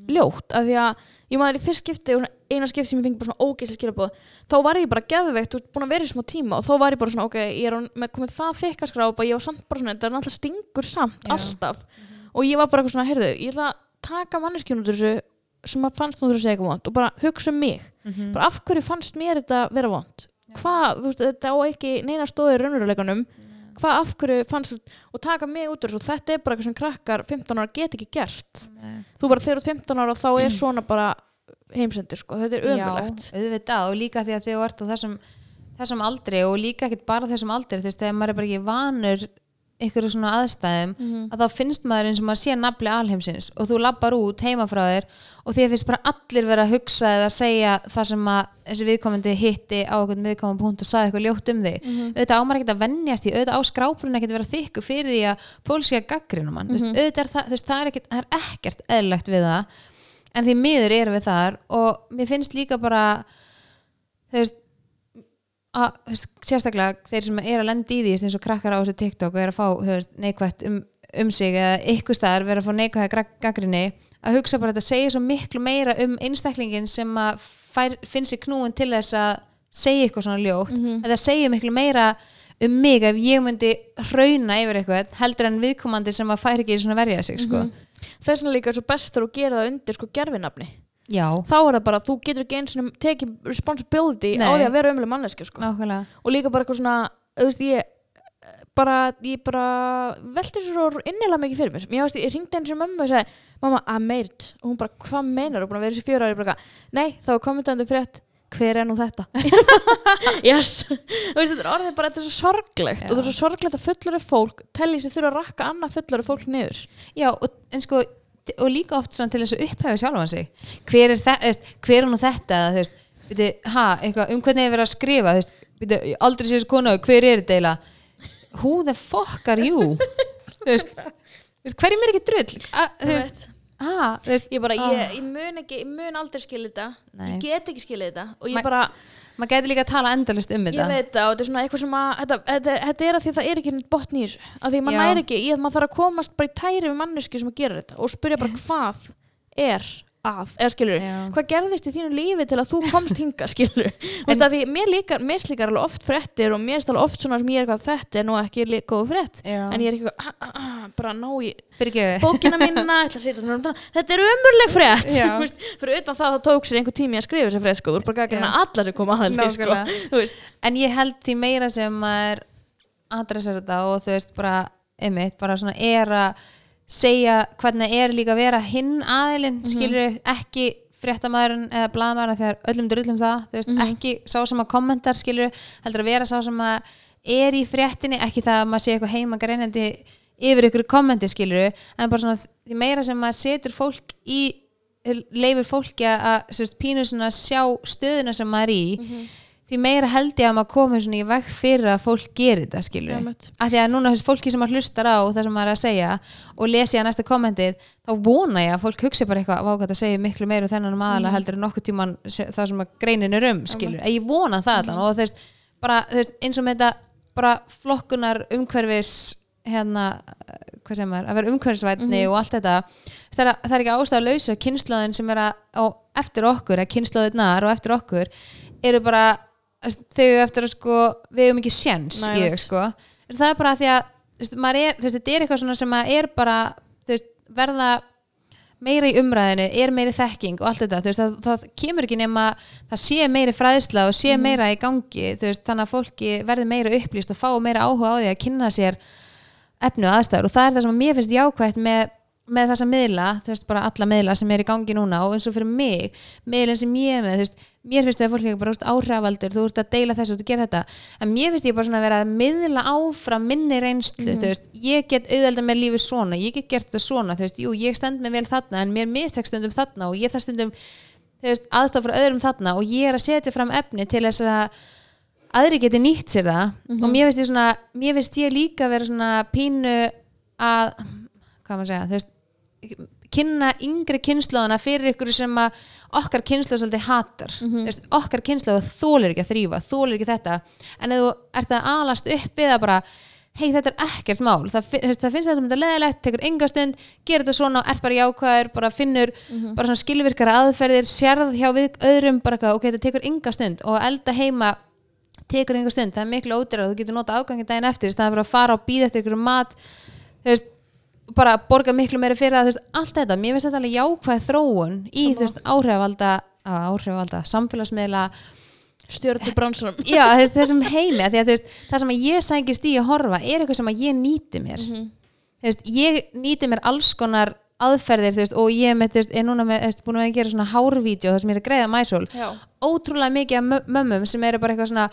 ljótt, af því að ég maður í fyrst skipti og eina skipti sem ég fengi bara svona ógeðslega skilabóð þá var ég bara geðveikt og búin að vera í smá tíma og þá var ég bara svona ok, ég er með komið það þykkaskrápa ég var samt bara svona, þetta er náttúrulega stingur samt Já. alltaf og ég var bara svona, heyrðu, ég ætla taka manneskjum út úr þessu sem að fannst nú þessu segja eitthvað vond og bara hugsa um mig. Mhm. bara af hverju fannst mér þetta vera vond hvað, þú veist, þetta á ekki neina stóði raunveruleikanum. Hvað af hverju fannst og taka mig út úr þessu og þetta er bara eitthvað sem krakkar 15 ára get ekki gert. Nei. þú bara þegar þú ert 15 ára þá er svona bara heimsendir sko, þetta er Já, ömulegt auðvitað og líka því að þið ert á þessum, þessum aldri og líka ekkert bara þessum aldri þú veist, þegar maður er bara ekki vanur ykkur svona aðstæðum Mhm. að þá finnst maður eins og maður sé nafli alheimsins og þú lappar út heima frá þér og því að finnst bara allir vera að hugsa eða segja það sem að þessi viðkomandi hitti á einhvern viðkomandi punkt og saði eitthvað ljótt um þig Mhm. auðvitað á maður ekkert að vennjast í auðvitað á skrápurinn ekkert að vera þykku fyrir því að að gaggrinu mann mm Mhm. auðvitað er það, veist, það, er ekkert, það er ekkert eðlilegt við það en því miður erum við þar og mér finnst líka bara þú veist að, sérstaklega þeir sem er að lenda í því eins og krakkar á þessu TikTok og er að fá neikvætt um, um sig eða ykkur staðar vera að fá neikvætt gaggrinni að hugsa bara að þetta segir svo miklu meira um einstaklingin sem að fær, finn sér knúin til þess að segja eitthvað svona ljótt. Þetta segir miklu meira um mig ef ég myndi hrauna yfir eitthvað heldur en viðkomandi sem að fær ekki svona verja sig sko. þess vegna líka er svo bestur að gera það undir sko gerfinafni já, þá er það bara, þú getur ekki eins og tekið responsibility á Nei. því að vera ömuleg manneski sko. nákvæmlega. Og líka bara eitthvað svona veist, ég bara, ég bara velti svo innilega mikið fyrir mér. Ég, veist, ég ringdi eins og mömmu og sagði mamma, I made it, og hún bara, hvað meinar að vera þessi fjöra ári, nei, þá er kommentandi frétt. Hver er nú þetta? <laughs> Yes, þú veist, þetta er orðið bara þetta er svo sorglegt Já. og þetta er svo sorglegt að fullari fólk telli sér þurfa að rakka annað fullari fólk niður. Já, og, en sko og líka oft til þess að upphæfa sjálfan sig. Hver er, veist, hver er nú þetta veist, byrju, ha, eitthvað, um hvernig er verið að skrifa veist, byrju, aldrei séu konu hver er þetta eiginlega? Who the fuck are you? Hverjum er ekki drull? Þú veist, þú veist ég bara, Ah. ég, ég mun ekki, ég mun aldrei skilja þetta. Nei. ég get ekki skilja þetta. Og ég Ma- bara, maður getur líka að tala endalust um ég þetta. veit það og þetta er svona eitthvað sem að þetta, þetta, þetta er að því að það er ekki neitt botn í þessu. Að því að maður næri ekki í að maður þarf að komast bara í tæri við manneski sem að gera þetta og spyrja bara hvað er að, eða skilur Já. hvað gerðist í þínu lífi til að þú komst hinga skilur, <laughs> veist að því mér líkar mér slíkar alveg oft fréttir og mér er alveg oft svona sem ég er eitthvað þetta er nú ekki góð frétt Já. en ég er ekki ah, ah, ah, bara ná í Fyrirgeðu. <laughs> bókina að setja svona þetta er umurleg. <laughs> Þú veist, fyrir utan það þá tók sér einhver tími að skrifa þessa frétt sko, þú er bara gækina Já. alla sem koma að henni sko, þú en ég held því meira sem maður adressar þetta og þú veist bara einmitt, bara svona er að segja hvernig er líka að vera hinn aðilinn, mm skilur ekki fréttamaðurinn eða blaðamaðurinn þegar öllum drullum það, þú veist, ekki sá sem að kommentar skilur, heldur að vera sá sem að er í fréttinni, ekki það að maður sé eitthvað heima greinandi yfir ykkur kommenti skilur, en bara svona því meira sem maður setur fólk í leifur fólki að, að sem sagt, pínu svona sjá stöðuna sem maður er í því meira held ég að maður komi svona í veg fyrir að fólk gerir þetta skilur Einmitt. af því að núna þessi fólki sem maður hlustar á það sem maður er að segja og lesi að næsta kommentið þá vona ég að fólk hugsi bara eitthvað vágat að segja miklu meira þennan um aðalega heldur en nokkuð tíman það sem að greinin er um skilur, ég vona það allan og þú veist, bara, þú veist, eins og með þetta bara flokkunar umhverfis hérna, hvað sem er að vera umhverfisvætni og allt þetta. Það er, það er ekki ástæða að lausa kynnslóðin sem er að, eftir okkur, að kynnslóðinnar og eftir okkur eru bara eiga eftir að sko við hefum ekki séns í þau sko. Það er bara því að þetta er eitthvað svona sem er bara veist, verða meira í umræðinu, er meiri þekking og allt þetta, veist, það, það kemur ekki nema það sé meiri fræðsla og sé meira í gangi, veist, þannig að fólki verði meira upplýst og fá meira áhuga á því að kynna sér efnu og aðstæður. Og það er það sem að mér finnst jákvætt með, með þessa miðla, þú veist, bara alla miðla sem er í gangi núna og eins og fyrir mig miðlinn sem ég er með, þú veist, mér finnst það að fólk er bara áhrifaldur, þú ert að deila þessu og þú gerir þetta, en mér finnst ég bara svona að vera að miðla áfram minni reynslu þú veist, ég get auðvelda með lífið svona ég get gert þetta svona, þú veist, jú, ég stend mig vel þarna en mér mistekst stundum þarna og ég þarf stundum þú veist, aðstof frá öðrum þarna og ég er að setja fram efni til þess að aðri geti nýtt sér það. Og mér finnst ég svona, mér finnst ég líka vera svona pínu að hvað maður segja, þú veist kynna yngri kynnslóðana fyrir ykkur sem að okkar kynnslóð svolítið hatar. Mm veist, okkar kynnslóð þólir ekki að þrýfa þólir ekki þetta. En ef þú ert að alast upp eða bara hei þetta er ekkert mál. Það, það finnst þetta þetta leðilegt, tekur enga stund gerir þetta svona og ert bara jákvæður bara finnur bara svona skilvirkara aðferðir sérð hjá við öðrum bara eitthvað, ok, þetta tekur enga stund. Og elda heima tekur enga stund, það er miklu ódýrar þú getur nota afgangin daginn eftir, það er bara að fara og býða eftir ykkur mat. Þú veist, bara borga miklu meira fyrir það, veist, allt þetta. Mér finnst þetta alveg jákvæð þróun í, þú veist, áhrifvalda áhrifvalda, samfélagsmiðla stjórnir bransunum <laughs> já, veist, þessum heimi að veist, það sem ég sækist í að horfa er eitthvað sem ég nýti mér. Mhm. þú veist, ég nýti mér alls konar aðferðir, veist, og ég með, er núna með, búin að gera svona hárvídeó þar sem ég er að greiða mæsól ótrúlega mikið af mö- mömmum sem eru bara eitthvað svona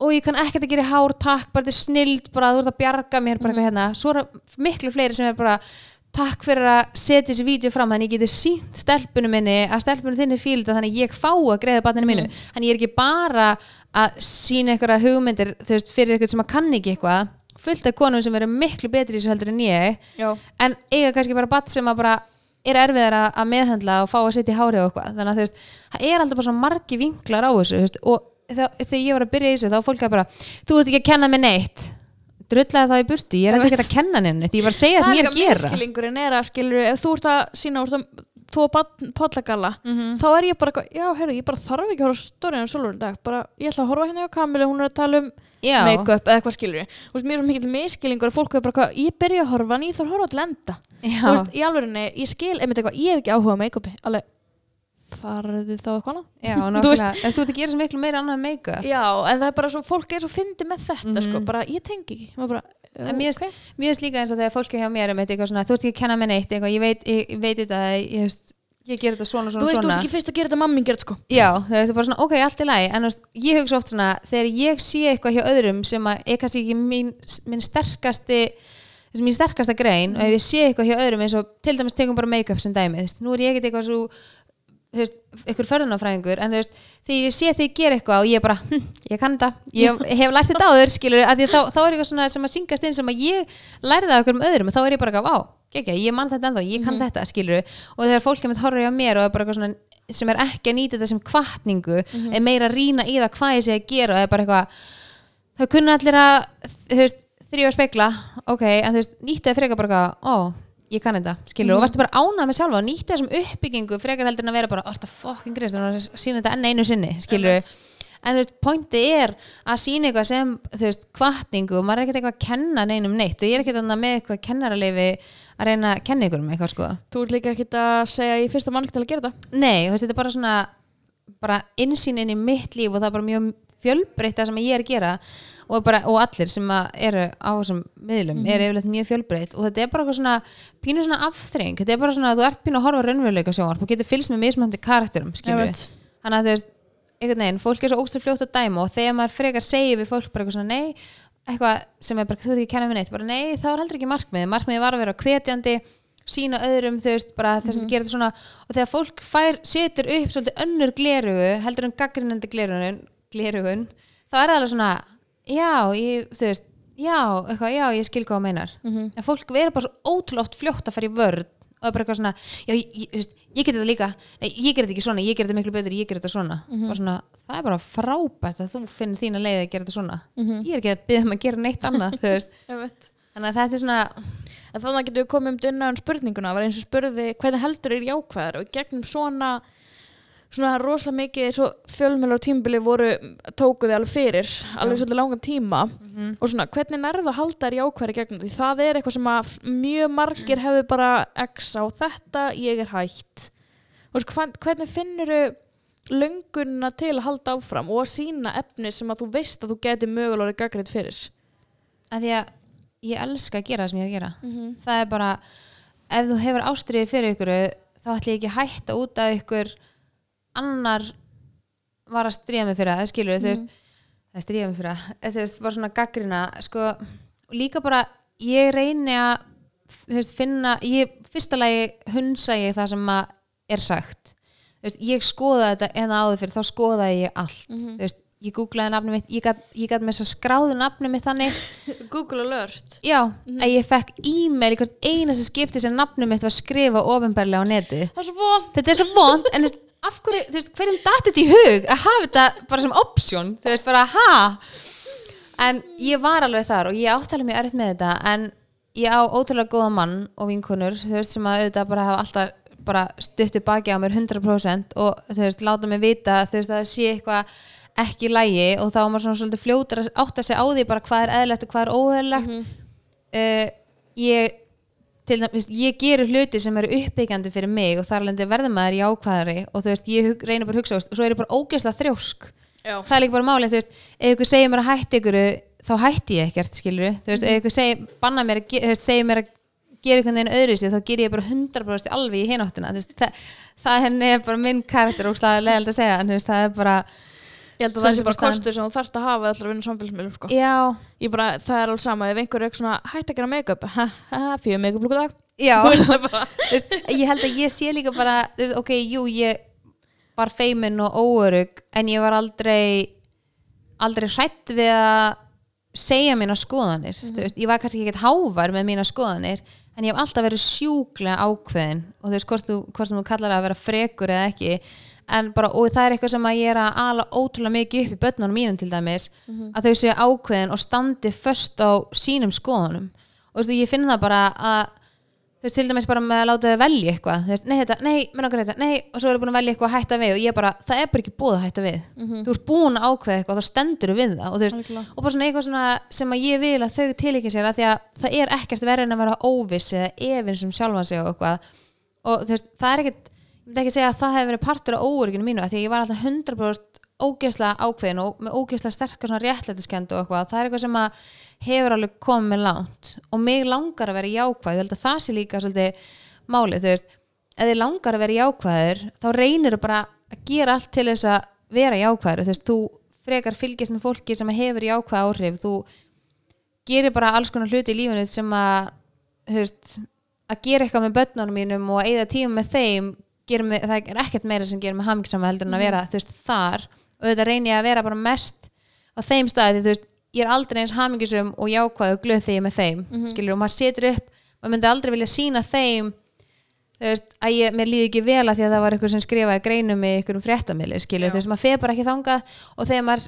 og ég kann ekkert að gera hár, takk, bara þetta er snild bara þú ert að bjarga mér, bara eitthvað hérna. Svo er miklu fleiri sem er bara takk fyrir að setja þessi vídeo fram þannig ég geti sínt stelpunum minni að stelpunum þinni fílda þannig að ég fá að greiða barninu mínu. Þannig ég er ekki bara að sína eitthvað hugmyndir þú veist, fyrir eitthvað sem að kann ekki eitthvað fullt af konum sem eru miklu betri í þessu heldur en ég já, en eiga kannski bara batt sem að bara er erfiðar að, að meðhandla og fá að setja í hári og eitthvað. Þannig að þú veist, það er alltaf bara margi vinklar á þessu veist, og þegar, ég var að byrja í þessu þá fólk að bara, þú ert ekki að kenna mér neitt. Drullaði það í burtu, ég er veit. að kenna neitt, ég var að segja það sem ég er að gera. miskilingurinn er að skilur ef þú ert að sína úr það þú og pollagalla Mhm. þá er ég bara, eitthvað, já, heyrðu, ég bara þarf ekki að horfa stóriðan svolur dag, bara, ég ætla að horfa hérna á Kamilu, hún er að tala um make-up eða eitthvað skilur þú veist, mér er svo mikill miskilingur að fólk er bara, ég byrja að horfa en ég þarf að horfa til enda þú veist, í alvörinni, ég skil einmitt eitthvað, ég hef ekki áhuga á make-upi alveg, farðu þá eitthvað annað? Já, <laughs> Þú nákvæmlega. ef þú ert að gera svo miklu meira annað make-up. Já, en það er bara svo, fólk er svo fyndi með þetta sko, Mhm. bara, ég tengi ekki. Bara, En mér finnst líka eins og þegar fólki hjá mér er með eitthvað svona, þú ert ekki að kenna mér neitt eitthvað, ég veit, ég, ég veit þetta ég, veist, ég ger þetta svona, þú svona, veist, þú svona. ert ekki fyrst að gera þetta mammin gerð sko. Já, það er bara svona, ok, allt í lagi. En þú veist, ég hugsa oft svona, þegar ég sé eitthvað hjá öðrum sem að er kannski ekki mín, mín sterkasti mín sterkasta grein og ef ég sé eitthvað hjá öðrum eins og til dæmis tegum bara make-up sem dæmi, þú veist, nú er ég ekkert eitthvað svo þú veist, ykkur förðunafræðingur en þú veist, þegar ég sé þig gera eitthvað og ég bara, hm, ég kann þetta, ég hef lært þetta áður, skilur, að því þá, þá er eitthvað svona sem að syngast inn sem að ég lærði það okkur um öðrum og þá er ég bara, vá, ekki, ég man þetta ennþá, ég kann þetta, skilur og þegar fólk kemur horrið á mér og er bara eitthvað svona sem er ekki að nýta þetta sem kvartningu er meira að rýna í það hvað ég sé að gera og er bara eitthvað þau kunna allir að þú veist, þrjóða spekla ok, en þú veist, nýtti það frekar bara ó, ég kann þetta, skilur og varstu bara ánað með sjálfa og nýtti þessum uppbyggingu frekar heldur en að vera bara, orta fucking grist og sína þetta enn einu sinni, skilur en þú veist, pointi er að sína eitthvað sem, þú veist, kvartningu og maður er ekkert eitthvað að kenna neinum neitt og ég er ekkert annað með eitthvað kennaraleifi að reyna að kenna ykkur um eitthvað, sko. Þú ert líka ekkert að segja er fyrsta mann til að gera þetta? Nei, þú veist, þetta er bara svona bara og er bara er og, allir sem eru á þessum miðlum er yfirleitt mjög fjölbreytt. Og þetta er bara svona pínu svona afþreng þetta er bara svona að þú ert pínu að horfa raunveruleika sjónvarp og getur fylgst með mismöndi karakterum við þannig að þú veist, einhvern veginn, fólk er svo óstur fljótt að dæma og þegar maður frekar segir við fólk bara eitthvað svona nei, eitthvað sem er bara, þú veit ekki kenna mér neitt. Bara nei, það var heldur ekki markmið markmiðið var að vera hvetjandi sína öðrum, þú veist, bara þess að gera þetta svona. Og þegar fólk fær, setur upp svolítið önnur glerugu, heldur en gaggrinandi glerugun, glerugun þá er það alveg svona, já, ég, þú veist já, eitthvað, já, ég skil hvað það meinar. Mhm. en fólk verður bara svo ótrúlega fljótt að fara í vörð og er bara eitthvað svona já, ég, ég, veist, ég get þetta líka, Nei, ég get þetta ekki svona ég get þetta miklu betur, ég get þetta svona. Og svona, það er bara frábært að þú finnir þína leið að gera þetta svona. Ég er ekki að byggja um að gera neitt annað <laughs> þannig að þetta er svona En þannig getur við komið um dunna um spurninguna, var eins og spurði hvernig heldur er jákvæðar og gegnum svona svona rosalega mikið eins og fjölmjölar og tímbili voru tókuði alveg fyrir, alveg svolítið langan tíma. Og svona hvernig nærðu að halda þær jákvæðar í gegnum því? Það er eitthvað sem að mjög margir hefðu bara x á þetta, ég er hætt. Og svo hvern- hvernig finnur löngunna til að halda áfram og að sína efni sem að þú veist að þú geti mögulega gaggrið fyrir? Að því að ég elska að gera það sem ég er að gera. Mm -hmm. það er bara, ef þú hefur ástriði fyrir ykkur þá ætlum ég ekki að hætta út að ykkur annar var að stríða mig fyrir það, skilur þú veist það stríða mig fyrir það, þú veist, bara svona gaggrina, sko, líka bara ég reyni að veist, finna, ég, fyrsta lagi hunsa ég það sem að er sagt. Þú veist, ég skoða þetta en áður fyrir, þá skoðaði ég allt. Þú veist, ég googlaði nafni mitt ég gat með þess að skráðu nafni mitt þannig. <laughs> Google alert. Já, að ég fekk e-mail í hvert einasta skipti sem nafnum mitt var skrifa ofinbarlega á neti er þetta er svo vond en af hverju, þú veist, hverjum datt þetta í hug að hafa þetta bara sem option? Þú veist, bara ha? En ég var alveg þar og ég átti alveg mjög erfitt með þetta en ég á ótrúlega góða mann og vinkonur þú veist sem að auðvitað bara hafa alltaf bara stuttu baki á mér 100% og þú veist láta mig vita þú veist að það sé eitthvað ekki lægi og þá er maður svona svolítið fljótur að átta sig á því bara hvað er eðlilegt og hvað er óeðlilegt. Uh, ég til dæmis, ég gerur hluti sem eru uppbyggjandi fyrir mig og þar verður maður í ákvæðari og þú veist, ég reynir bara að hugsa og svo er ég bara ógeðslega þrjósk. Já. það er líka bara málið, þú veist, ef ykkur segir mér að hætti ykkur, þá hætti ég ekkert skilur, þú veist, ef ykkur segir, banna mér að þú veist, segir mér að gera einhvern veginn öðru sér, þá ger ég bara 100% alveg í hináttina, það, það henni er bara minn karakter og slæðið leðald að segja, en þú veist, það er bara Ég held að það sé bara kostur sem þú þarfst að hafa allar að vinna samfélagsmiðlum sko. já, Ég bara, það er alveg sama, ef einhver er eitthvað svona hætt að gera make-up, ha, ha, ha, fyrir make-up lúkudag já. <laughs> Þú veist, ég held að ég sé líka bara veist, ok, jú, ég var feimin og óörug en ég var aldrei aldrei hrætt við að segja mína skoðanir. Þú veist, ég var kannski ekkert hávar með mína skoðanir en ég hef alltaf verið sjúklega ákveðin. Og þú veist, hvort þú, hvort þú kallar að vera frekur eða ekki bara, og það er eitthvað sem að ég er að ala ótrúlega mikið upp í börnunum mínum til dæmis að þau séu ákveðin og standi först á sínum skoðunum. Og veist, ég finn það bara að þú veist, til dæmis bara með að láta þau velja eitthvað. Þú veist, nei, þetta, nei, menn okkur þetta, nei og svo er búin að velja eitthvað að hætta við. Og ég bara, það er bara ekki búið að hætta við. Þú ert búin að ákveða eitthvað og þá stendur við það. Og þú veist, Algjörlega. og bara svona eitthvað svona sem að ég vil að þau tilíkja sér að því að það er ekkert verið en að vera óviss eða efins um sjálfan sig og eitthvað. Og þú veist, það er ekkert ég myndi ekki segja að það hefði verið partur á óörginu mínu því ég var alltaf 100% ógeðslega ákveðin og með ógeðslega sterkar svona réttlætiskend og eitthvað, það er eitthvað sem hefur alveg komið langt og mig langar að vera jákvæð, ég það sé líka svolítið málið, þú veist. Ef þið langar að vera jákvæður, þá reynir bara að gera allt til þess að vera jákvæður, þú veist, þú frekar fylgist með fólki sem hefur jákvæð áhrif. Þú gerir bara alls konar hluti í lífinu sem að þú veist, að gera eitthvað með börnunum mínum og eigða tíma með þeim mig, það er ekkert meira sem gerir mig hamingisama heldur en að vera, þú veist, þar. Og þetta reyni ég að vera bara mest á þeim staði, því þú veist, ég er aldrei eins hamingisum og jákvæð og glöð þegar ég er með þeim skilur, og maður setur upp, maður myndi aldrei vilja sína þeim veist, að ég, mér líði ekki vel að því að það var eitthvað sem skrifaði greinum í einhverjum fréttamili, skilur, þú veist, maður fer bara ekki þangað og þegar maður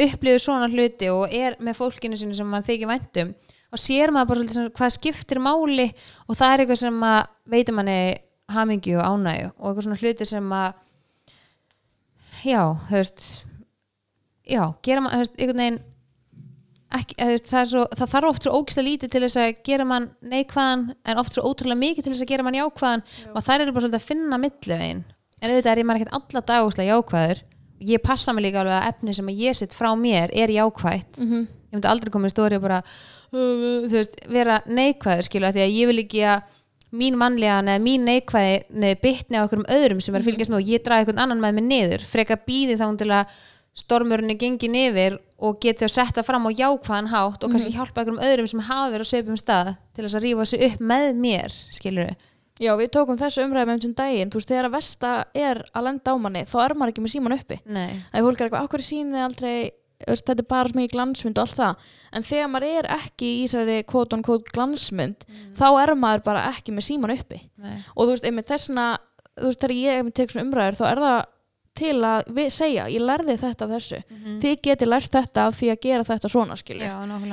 upplifir svona hluti og er með fólkinu sinni sem maður þykir væntum og sér maður bara svolítið hvað skiptir máli og það er eitthvað sem að veitir manni hamingju og ánægju og eitthvað svona hluti sem að já, þú veist já, gera maður, þú veist, einhvern veginn ekki, þú veist, það, er svo, það þarf oft svo ógislega lítið til þess að gera mann neikvæðan en oft svo ótrúlega mikið til þess að gera mann jákvæðan og það er bara svolítið að finna millivegin en auðvitað er ég mann ekkert alla dagúslega jákvæður. Ég passa mig líka alveg að efni sem ég sitt frá mér er jákvætt. Mhm. ég myndi aldrei koma í stóri og bara uh, þú veist, vera neikvæður skilu af því að ég vil ekki að mín mannlega eða mín neikvæði bytni á einhverjum öðrum sem er að fylgjast með og ég draði einhvern annan með mig niður. Frekar býði þá til að stormurinn er gengin yfir og geti að setja fram á jákvæðan hátt og kannski hjálpa einhverjum öðrum sem hafa verið á sveipum stað til þess að rífa sig upp með mér skilur Já, við tókum þessu umræðum um daginn, þú veist, þegar að versta er að lenda á manni, þá er maður ekki með síman uppi. Nei, Það er fólk er eitthvað, okkur sýnið aldrei, þú veist, þetta er bara svo mikið glansmynd og allt það. En þegar maður er ekki í þessari quote glansmynd, þá er maður bara ekki með síman uppi. nei, Og þú veist, einmitt þessna, þú veist, þegar ég tek svona umræður, þá er það til að segja, ég lærði þetta þessu. Þið geti lært þetta af því að gera þetta svona, skilju.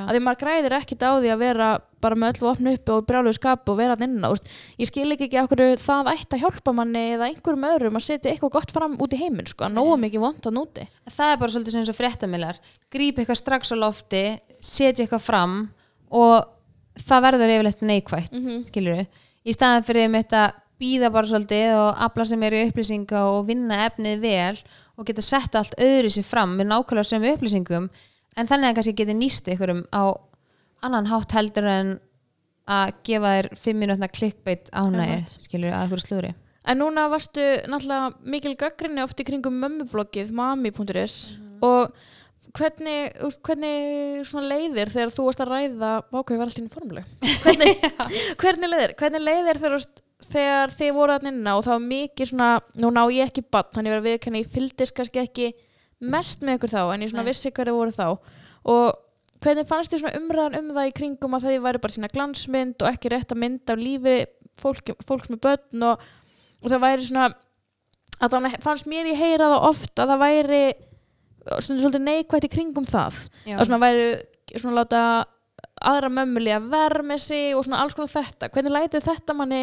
að því maður græðir ekkit á því að vera bara með öllu opnu uppi og brjálu skap og vera hann inn á, þú veist. ég skil ekki ekki okkur það ætti að hjálpa manni eða einhverjum öðrum að setja eitthvað gott fram út í heiminn sko, að nógu mikið vond að núti það er bara svolítið sem eins og fréttamilar grípa eitthvað strax á lofti setja eitthvað fram og það verður yfirleitt neikvætt mm skilur í staðan fyrir mitt að býða bara svolítið og afla sem eru upplýsinga og vinna efnið vel og geta sett allt öðru sér fram með nákvæmlega sömu upplýsingum. En þannig að kannski geti nýst einhverjum á annan hátt heldur en að gefa þér fimm minútna clickbait ánægi skilur að einhverju slúri en núna varstu náttúrulega mikil gaggrinni oft í kringum mömmubloggið mami.is og hvernig, hvernig svona leiðir þegar þú varst að ræða vákvæði var alltaf í formuleg <laughs> hvernig, hvernig leiðir, hvernig leiðir þegar, þú veist, þegar þið voru að inna og það var mikið svona, nú ná ég ekki bann, þannig að við kanni, ég fylgdist kannski ekki mest með ykkur þá, en ég svona Nei. vissi hverju voru þá og hvernig fannst þið svona umræðan um það í kringum að það væri bara sína glansmynd og ekki rétt að mynda af lífi fólk, fólks með börn og, og það væri svona að það fannst mér ég heyra það oft að það væri stundur svolítið neikvætt í kringum það Já. að svona væri svona láta aðra mömmuli að vera með sig og svona alls konar þetta hvernig lætið þetta manni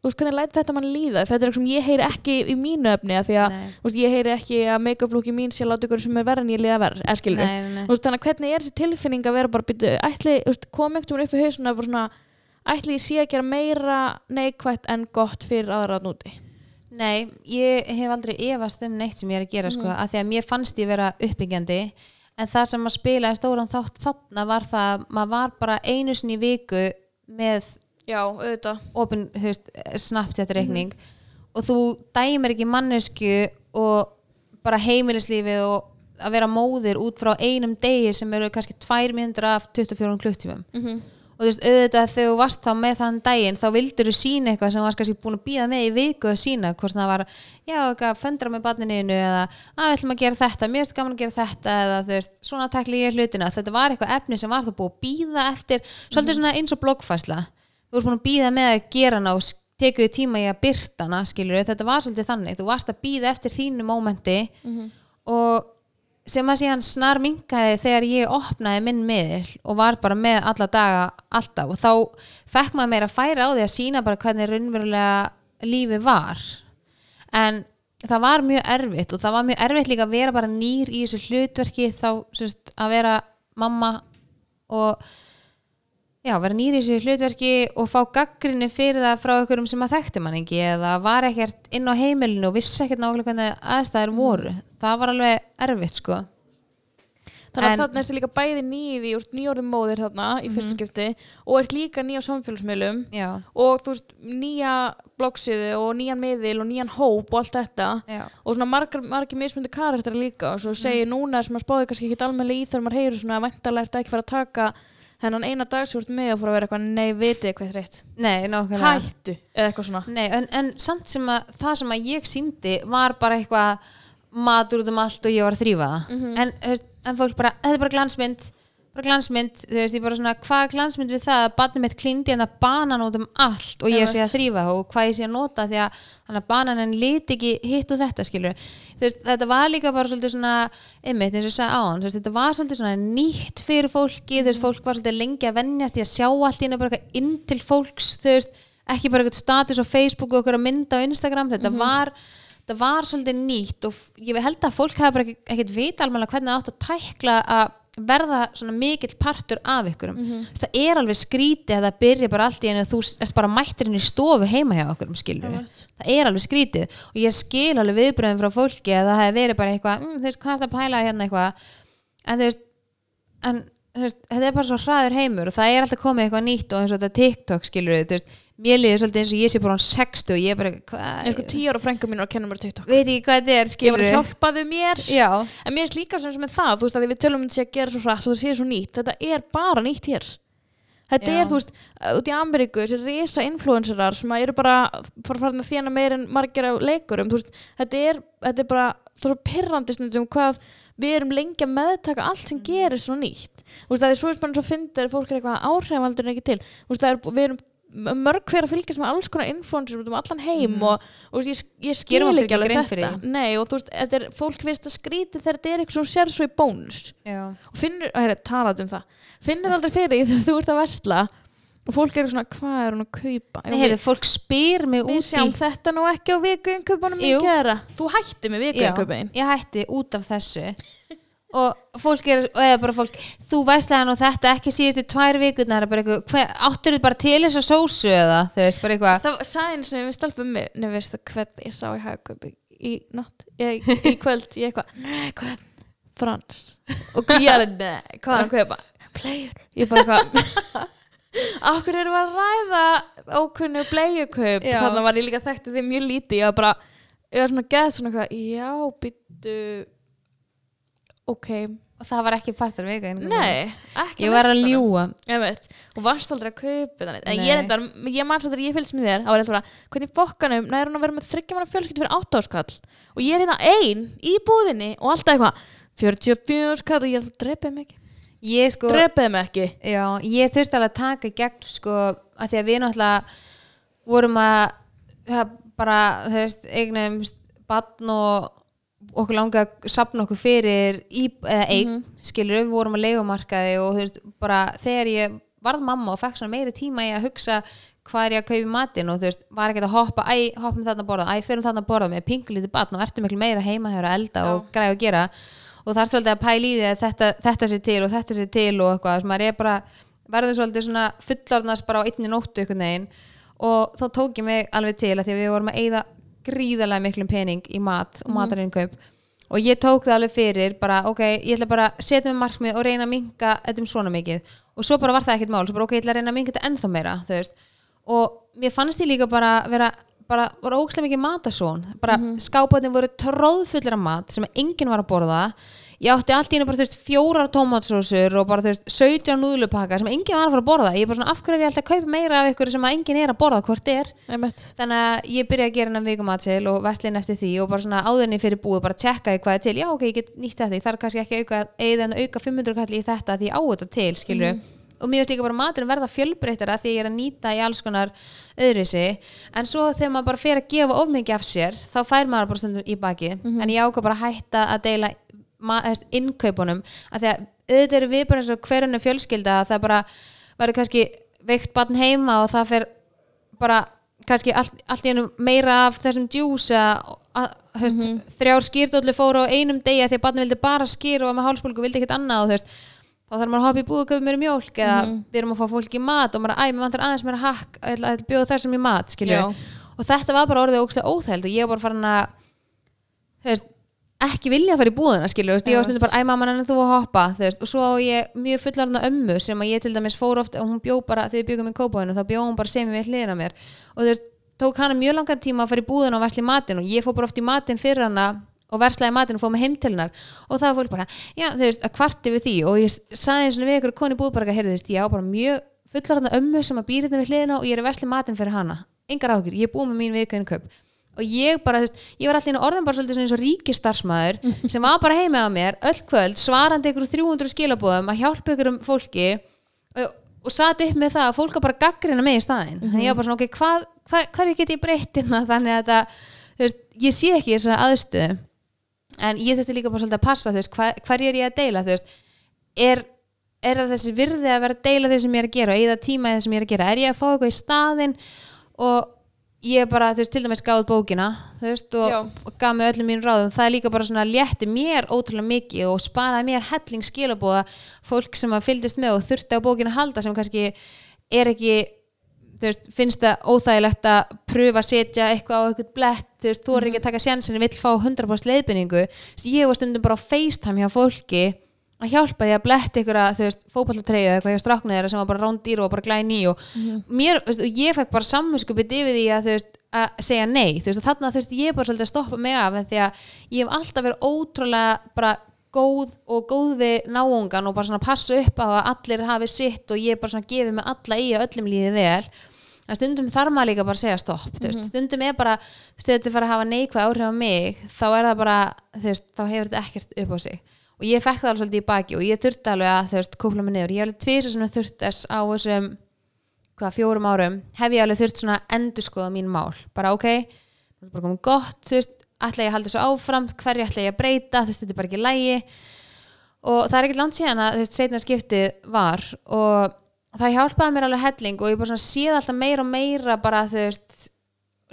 þú veist, hvernig lætið þetta manni líða? Þetta er eitthvað sem ég heyri ekki í mínu efni af því að veist, ég heyri ekki að make-up looki mín sé að láta ykkur sem er verð en ég líða verð þannig að hvernig er þessi tilfinning að vera bara byttu, ætli, kom einhvern veginn upp í hausuna svona, ætli ég sé að gera meira neikvætt en gott fyrir aðra að núti Nei, ég hef aldrei efast um neitt sem ég er að gera sko, af því að mér fannst ég vera uppbyggjandi en það sem að spila í stóran þátt þarna var það að maður var bara einu sinni í viku með já, auðvitað. Opin, þú veist, Snapchat reikning. Og þú dæmir ekki mannesku og bara heimilislífið og að vera móðir út frá einum degi sem eru kannski tvær mínútur af 24 klukktímum mm og þú veist, auðvitað þegar þú varst þá með þann daginn þá vildur þú sína eitthvað sem þú varst kannski búin að býða með í viku að sína hvort það var, já, eitthvað föndra með barninu eða, að við ætlum að gera þetta mér erst gaman að gera þetta eða þú veist svona tekli ég hlutina, þetta var eitthvað efni sem var þá búið að býða eftir, svolítið svona eins og bloggfæsla, þú varst búin að býða með að gera hana og tekuðu tíma í að byrta hana, skilur þetta var svolítið þannig, þú varst að býða eftir þínu mómenti og sem að síðan snar minkaði þegar ég opnaði minn miðil og var bara með alla daga alltaf og þá fekk maður meira að færa á því að sína bara hvernig raunverulega lífið var. En það var mjög erfitt og það var mjög erfitt líka að vera bara nýr í þessu hlutverki þá sérst, að vera mamma og já, vera nýr í þessu hlutverki og fá gaggrinni fyrir það frá einhverjum sem að þekkti mann ekki eða var ekkert inn á heimilinu og vissi ekkert nákvæmlega hvernig aðstæður voru. Það var alveg erfitt sko. Þannig að þarna ertu líka bæði nýði úr nýjórðum móðir þarna í fyrsta skipti og ert líka nýja á samfélagsmiðlum já, og þú veist, nýja bloggsíðu og nýjan miðil og nýjan hóp og allt þetta. Já, og svona margar, margir mismundi karakter líka og svo segir núna sem að spáði kannski ekki almennilega í þegar maður heyrir svona að væntalega ertu ekki fara að taka hennan eina dag sem þú ert með og fór að vera eitthvað nei, vitið hvað þreitt nei, nákvæmlega. Hættu, eða eitthvað svona. Nei, en, en samt sem að það sem að ég síndi var bara eitthvað matur út um allt og ég var að þrýfa það. En, þú veist, en fólk bara, þetta er bara glansmynd bara glansmynd, þú veist, ég bara svona hvað glansmynd við það að barnið mitt klindi en að banan út um allt og ég sé að þrýfa og hvað ég sé að nota því að þannig að bananin lit ekki hitt og þetta skilur þú veist, þetta var líka bara svolítið svona einmitt eins og ég sagði án, þú veist, þetta var svolítið svona nýtt fyrir fólki, þú veist, fólk var svolítið lengi að vennjast í að sjá allt í einu bara eitthvað inn til fólks, þú veist ekki bara eitthvað status á Facebook og eitthvað mynda á Instagram, þetta var þetta var svolítið nýtt og ég held að fólk hafa bara ekkert vita alveg hvernig það átt að tækla að verða svona mikill partur af ykkurum. Það er alveg skrítið að það byrja bara allt í einu þú ert bara mættur inn í stofu heima hjá okkurum skilur það er alveg skrítið. Og ég skil alveg viðbröðum frá fólki að það hefði verið bara eitthvað mm, þú veist hvað er það að pæla hérna eitthvað? En þú veist, en, þetta er bara svo hraður heimur og það er alltaf komið eitthvað nýtt og eins og þetta TikTok skilur þú veist, mér líður svolítið eins og ég sé bara hann 60 og ég er bara, ég er sko hvað tíu ára frænka mín að kenna mér TikTok. Veit ekki hvað þetta er ég skilur var að hjálpaðu mér. Já, en mér er líka sem með það, þú veist að við tölum um þetta að gera svo hratt og það sé svo nýtt, þetta er bara nýtt hér. Þetta Já. er, þú veist, út í Ameríku þessi risa influencerar sem að eru bara fara farin að þjána meir en margir af leikurum, þú veist, þetta er, þetta er bara það er svo pirrandi stundum hvað við erum lengi að meðtaka allt sem gerir svo nýtt, þú veist, það er svo eins og finnir fólk er eitthvað áhrifaldur en ekki til. Þú veist, það er, við erum mörg hver að fylgjast með alls konar influencer um allan heim og, og veist, ég, ég skil ekki alveg þetta. nei og þú veist, þetta er, fólk finnst að skríti þegar þetta er eitthvað sem sér svo í bónus. Og finnur, og hérna, talað um það. Finnur aldrei fyrir því <laughs> þegar þú ert að versla og fólk eru svona, hvað er hún að kaupa? Nei, heyrðu, fólk spyr mig við út sjáum í þetta nú ekki á vikuinköpunum Jú. í gera þú hætti með Já, vikuinköpun ég hætti út af þessu og fólk er, eða bara fólk þú veist að nú þetta ekki síðustu tvær bara hver, áttur þú bara til þess að sósu eða þú veist, bara eitthvað? Það var sæðin sem við stelpum mig nefnir veistu hvern ég sá í hagkaupi í nótt, ég, í <laughs> kvöld ég eitthvað, nei, hvern Frans? <laughs> Og ég alveg, nei, hvað? Er hann að kaupa player, ég bara eitthvað <laughs> Akkur erum við að ræða ókunnu bleiukaup Já. þannig var ég líka þekkti þið mjög lítið ég var bara, ég var svona geð svona eitthvað, já, byttu ok, og það var ekki partur vika nei ekki ég var að ljúa og varst aldrei að kaupa þannig en ég reyndar, ég manns aldrei, ég fylgst með þér bara, hvernig fokkanum næður hún að vera með þryggja manna fjölskyldu fyrir áttáskall og ég er hérna ein í búðinni og alltaf eitthvað 44 skall. Og ég er alltaf, dreipið mig ekki. Sko, dreipið mig ekki. Já, ég þurfti alveg að taka gegn sko, að því að við náttúrulega vorum að bara, þú veist, eignum barn og okkur langa að sapna okkur fyrir í, eða eign, skilur við vorum að leigumarkaði og þú veist, bara þegar ég varð mamma og fekk svona meiri tíma í að hugsa hvað er ég að kaupa matinn og þú veist, var ekki að hoppa, æ, hoppum þarna að borða æ, förum þarna að borða með pingulítið batn og ertu miklu meira heima þegar að elda og græða að gera. Og það er svolítið að pæla í því að þetta, þetta sé til og þetta sé til og eitthvað, sem maður er bara verður svolítið svona fullorðnast bara á einni nóttu og þá tók ég mig alveg til að því að við vorum að eyða gríðarlega miklum pening í mat og matarinnkaup og ég tók það alveg fyrir bara ok, ég ætla bara að setja mig markmið og reyna að minka þetta um svona mikið. Og svo bara var það ekkert mál, svo bara ok, ég ætla að reyna að minka þetta ennþá meira, þú veist. Og mér fannst ég líka bara vera bara voru ógæslega mikið matasón bara mm -hmm. voru tróðfullir af mat sem enginn var að borða ég átti allt í hennu bara þú veist fjórar tómatsósur og bara þú veist 17 núðlupakka sem enginn var að fara að borða. Ég er bara svona af hverju er ég alltaf að kaupa meira af ykkur sem enginn er að borða hvort er? Einmitt. þannig að ég byrja að gera hennan vikumatsil og vestlinn eftir því og bara svona áðurni fyrir búið bara tjekka ég hvað er til. Já ok, ég get nýtt þetta, ég þarf kannski ekki auka, eða auka 500 kalli í þetta því ég á þetta til skilju Mhm. og mér veist líka bara maturum verða fjölbreytara því ég er að nýta í alls konar öðrisi en svo þegar maður bara fer að gefa of mikið af sér þá fær maður bara stundum í baki en ég ákvað bara að hætta að deila innkaupunum að því að auðvitað eru við bara eins og hverjunu fjölskylda að það bara verður kannski veikt barn heima og það fer bara kannski allt, allt í ennum meira af þessum djús að, höfst, þrjár skýrdóllu fóru á einum degi að því að barni vildi bara skýr og var með hálsbólgu og vildi ekkert annað og þú veist þá þarf maður að hoppa í búið og köpa mér mjólk eða við erum að fá fólk í mat og maður að æ, mér vantar aðeins meira hakk ég ætla að bjóða þessum í mat, og þetta var bara orðið ógstlega óþægild og ég var bara farin að þú veist, ekki vilja að fara í þú veist, ég var stundum bara æ mamma en þú að hoppa? Veist, og svo ég mjög fullarna ömmu sem að ég til dæmis fór oft og hún bjó bara, þegar við byggum í kópáinu þá bjó hún bara sem við hliðina á mér. Og þú veist, tók hana mjög langan tíma að fara í búðina og versla í matinn og ég fór bara oft í matinn fyrir hana og verslaði matinn og fóð með heim til hennar. Og það fólk bara, já þú veist, að kvarti við því. Og ég saði eins og við ykkur koni búð bara, heyrðu þú veist, ég á bara mjög og ég bara, þú veist, ég var alltaf inn orðan bara svolítið eins og ríkistarsmaður <laughs> sem var bara heima á mér öll kvöld svarandi ykkur 300 skilabóðum að hjálpa ykkur um fólki og, og satt upp með það að fólk var bara gaggrina með í staðinn. Þannig ég var bara svona, ok, hvað, hvað, hverju get ég breytt hérna? <laughs> Þannig að þetta, þú veist, ég sé ekki þessari aðstöðu en ég þurfti líka bara svolítið að passa, þú veist, hva, hverju er ég að deila, þú veist, er er það þessi virði að vera að deila því sem ég bara, þú veist, til dæmis gáð bókina þú veist, Já. og, og gaf mig öllum mín ráðum. Það er líka bara svona létti mér ótrúlega mikið og sparaði mér helling skilabóða fólk sem að fylgdist með og þurfti á bókina að halda sem kannski er ekki þú veist, finnst það óþægilegt að pröfa að setja eitthvað á eitthvað blett þú veist, þú er ekki að taka sjansin vill fá 100% leiðbynningu ég var stundum bara á FaceTime hjá fólki að hjálpa því að bletta ykkur að þú veist, fótballatreyju eða eitthvað hjá stráknu þeirra sem var bara rándýr og bara glæni og mér, þú veist, og ég fekk bara samvinskupið yfir því að þú veist, að segja nei þú veist, og þarna þurfti ég bara svolítið að stoppa mig af en því að ég hef alltaf verið ótrúlega bara góð og góð við náungan og bara svona passa upp á að allir hafi sitt og ég bara svona gefið mig alla í að öllum líði vel. En stundum þarf maður líka bara að segja stopp þú veist, stundum er bara, þú veist, þetta er fara að hafa neikvæð áhrif á mig, þá er það bara þú veist, þá hefur þetta ekkert upp á sig og ég fekk það alveg svolítið í baki og ég þurfti alveg að þú veist, kúpla mig niður, ég alveg tvisar svona þurft þess á þessum hvað, fjórum árum, hef ég alveg þurft svona endurskoða mín mál, bara ok bara komið gott, þú veist ætla ég að halda þessu áfram, hverju ætla ég að breyta þú veist, þetta er bara ekki lægi og það er ekkert langt síðan að þú veist, setna skiptið var og það hjálpaði mér alveg helling og ég bara svona séð alltaf meira og meira bara þú veist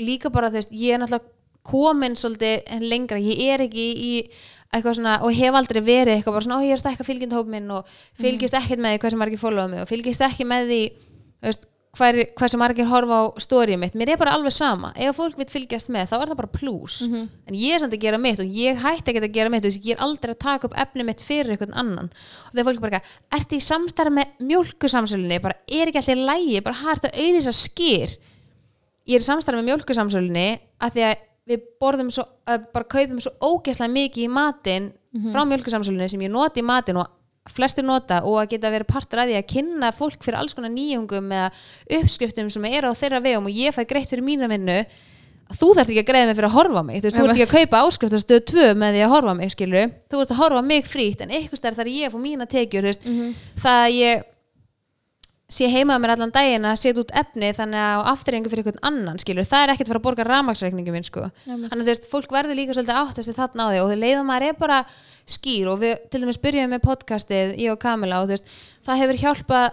líka bara þú veist, ég er náttúrulega komin svolítið lengra, ég er ekki í eitthvað svona, og hef aldrei verið eitthvað bara svona, ó ég er stekka fylgjendhóp minn og fylgist ekkert með því hvað sem margir followa mig og fylgist ekki með því veist, hver, hvað sem margir horfa á stórið mitt, mér er bara alveg sama. Ef fólk vil fylgjast með, þá er það bara plus en ég er samt að gera mitt og ég hætti ekki að gera mitt, veist, ég er aldrei að taka upp efni mitt fyrir einhvern annan. Og þegar fólk bara, eitthvað, ertu í samstarf með mjólkusamsölunni, bara er ekki alltaf lægi bara hægt að auðvisa skýr ég er samstarf með mjólkusamsölunni að því að við borðum svo, uh, bara kaupum svo ógeðslega mikið í matinn frá mjölkusamsölunni sem ég noti í matinn og flestir nota og að geta verið partur að því að kynna fólk fyrir alls konar nýjungum eða uppskriftum sem eru á þeirra vegum og ég fæ greitt fyrir mína vinnu. Þú þarft ekki að greiða mig fyrir að horfa mig þú veist, þú ert ekki að kaupa áskrift á stöð 2 með því að horfa mig, skilur þú ert að horfa mig frítt en eitthvað stær þar ég fá mína tekjur þú veist, það að ég sé heima með mér allan daginn að setja út efni þannig að afturrengu fyrir einhvern annan skilur, það er ekkert að fara að borga ramaksreikningu minn sko. Þannig að þú veist, fólk verður líka svolítið áttast þarna á því og þau leiðum maður er bara skýr og við til dæmis byrjuðum með podcastið ég og Kamila og þú veist, það hefur hjálpað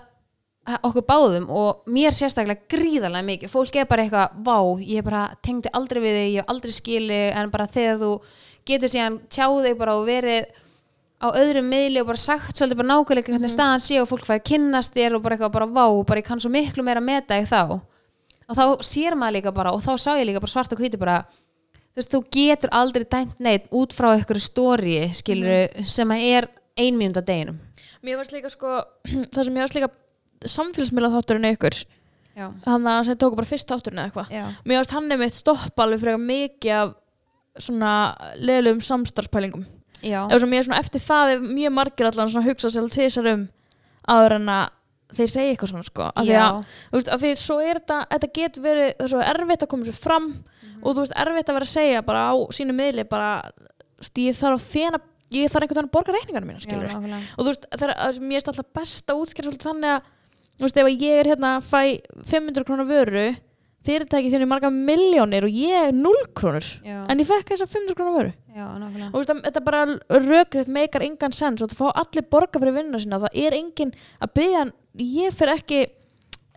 okkur báðum og mér sérstaklega gríðarlega mikið. Fólk er bara eitthvað, vá, ég bara tengdi aldrei við þig, ég aldrei skili en bara þegar þú getur síðan tjáð þig bara og verið á öðrum miðli og bara sagt svolítið bara nákvæmlega hvernig staðan sé og fólk fæði kynnast þér og bara eitthvað bara vá, bara ég kann svo miklu meira að meta þig þá. Og þá sér maður líka bara og þá sá ég líka bara svart og hvíti bara þú veist, þú getur aldrei dæmt neitt út frá einhverju stóri skilur sem að er ein mínúta deginum. Mér varst líka sko, <clears throat> það sem ég varst líka samfélagsmiðla þátturinn já, hann að sem tóku bara fyrst þátturinn eða eitthvað. Mér varst hann mitt stoppa alveg fyrir leðlum samstarfspælingum eða svona mér svona eftir það er mjög margir allan svona hugsa sér tvisar um áður en að þeir segja eitthvað svona sko af því já, að, þú veist, af því svo er þetta þetta getur verið, það er svo erfitt að koma sér fram Mhm. og þú veist, erfitt að vera að segja bara á sínu miðli bara, ég þarf að þena ég þarf einhvern veginn að borga reikningarna mína, já, skilur nákvæmlega. og þú veist, það er, mér er alltaf best að útskýra svolítið þannig að þú veist, ef ég er hérna fæ 500 krónar vöru fyrirtæki þjónu marga miljónir og ég er 0 krónur. Já, en ég fekk þess að 500 krónar vöru. Já, nákvæmlega. Og þú veist, að þetta bara rökriðt meikar engan sens og það fá allir borga fyrir vinna sína. Það er engin að byggja ég fyrir ekki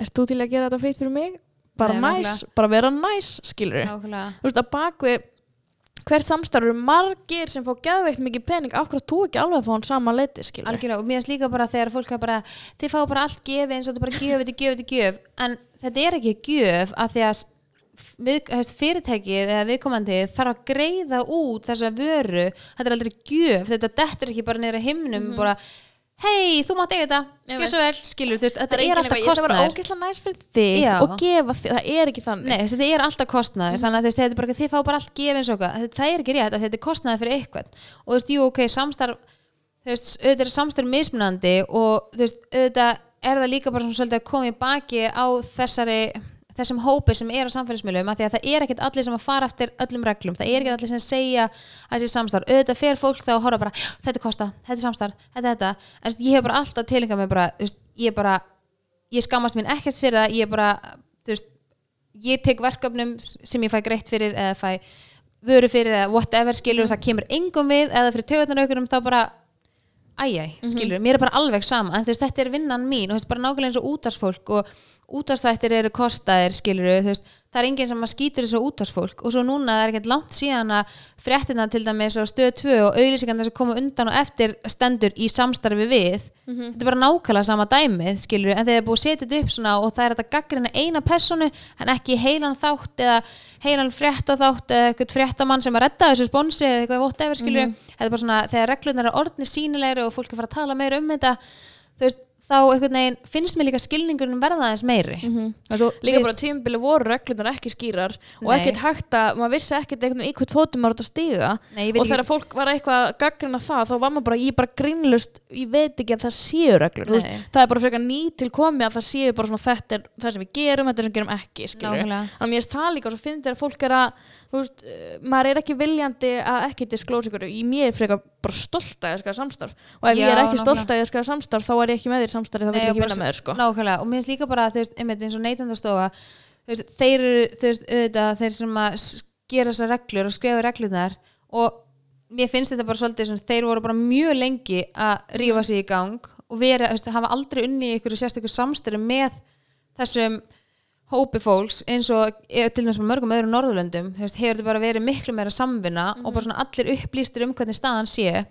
ert þú til að gera þetta fritt fyrir mig? bara Nei, næs, bara vera næs skilur nákvæmlega. Þú veist, að bakvið hvert samstarf eru margir sem fá geðveikt mikið pening? Hverju þú ekki alveg að fá hann sama leiti algjörlega og mér finnst líka bara þegar fólk bara þið fá bara allt gefi eins og þetta bara gjöf þetta gjöf þetta gjöf. En þetta er ekki gjöf af því að við, fyrirtækið eða viðkomandi þarf að greiða út þessa vöru. Þetta er aldrei gjöf, þetta dettur ekki bara að himnum bara hei, þú mátt eiga þetta, gjör svo vel. Skilur, þú veist, þetta það er alltaf ég. Ætla að vera kostnaður. ógeðslega næs fyrir þig Já. og gefa þig, það er ekki þannig. Nei, þetta er alltaf kostnaður. Þannig að þú veist, þetta er bara, þið fá bara allt eitthvað. Þetta- það er ekki rétt að þetta er kostnaður fyrir eitthvað. Og þú veist, jú, ok, samstarf þú veist, auðvitað er samstarf mismunandi og þú veist, auðvitað er það líka bara svona svolítið að koma í baki á þessari þessum hópi sem er á samfélagsmiðlum að því að það er ekkert allir sem að fara eftir öllum reglum. Það er ekkert allir sem segja að þessi samstarf. Auðvitað fer fólk þá að horfa bara "Já, þetta er kosta, þetta er samstarf, þetta er þetta. En ég hef bara alltaf tilengað mig bara, veist, ég bara ég skammast mín ekkert fyrir það. Ég bara, þú veist ég tek verkefnum sem ég fæ greitt fyrir eða fæ vöru fyrir eða whatever skilur það kemur engum við eða fyrir tögarnaraukurum þá bara æjæ, skilur, mér er bara alveg sama. En veist, þetta er vinnan mín og þú veist, bara nákvæmlega eins og útarsfólk og útarsþættir eru kostaðir, skilur þú veist, það er enginn sem að skýtur þessu útarsfólk og svo núna það er ekkert langt síðan að fréttina til dæmis á stöð 2 og auðlýsingarnir sem koma undan og eftir stendur í samstarfi við. Þetta er bara nákvæmlega sama dæmið, skilur en þegar það er búið að setja þetta upp svona og það er þetta gaggrina eina personu, en ekki heilan þátt eða heilan frétta þátt eða eitthvað fréttamann sem að redda þessu sponsi eða eitthvað whatever, skilur þetta er bara svona, og þá einhvern veginn finnst mér líka skilningurinn verða aðeins meiri. Mm -hmm. svo, líka við- bara tímabili voru reglunar ekki skýrar og Nei. ekkert hægt að, maður vissi ekkert einhvern veginn í hvert fótum maður átt að veit og ekki- þegar fólk var eitthvað að gaggrina það þá var maður bara, ég bara grínlust ég veit ekki að það séu reglur. Veist, það er bara frekar ný til komið að það séu bara svona þetta er það sem við gerum, þetta er sem við gerum ekki þannig að mér finnst það líka og svo finnst þér að fólk er að þú veist, eh, maður er ekki viljandi að ekki disclose ykkur, í mér er frekar bara stolt að ég skæða samstarf. Og ef Já, ég er ekki stolt að ég skæða samstarf þá er ég ekki með þér í samstarfi, þá vil ég og ekki vinna með þér sko. nákvæmlega, og mér finnst líka bara þú veist, einmitt eins og veist, þeir eru, þú veist, auðvitað þeir sem að gera þessar reglur og skrifa reglurnar. Og mér finnst þetta bara svolítið sem þeir voru bara mjög lengi að rífa sig í gang og vera, veist, hafa aldrei unni ykkur sérstökur samstöru með þessum hópi fólks eins og eh, til dæmis með mörgum öðrum Norðurlöndum þú hefur þetta bara verið miklu meira samvinna og bara svona allir upplýstir um hvernig staðan sé.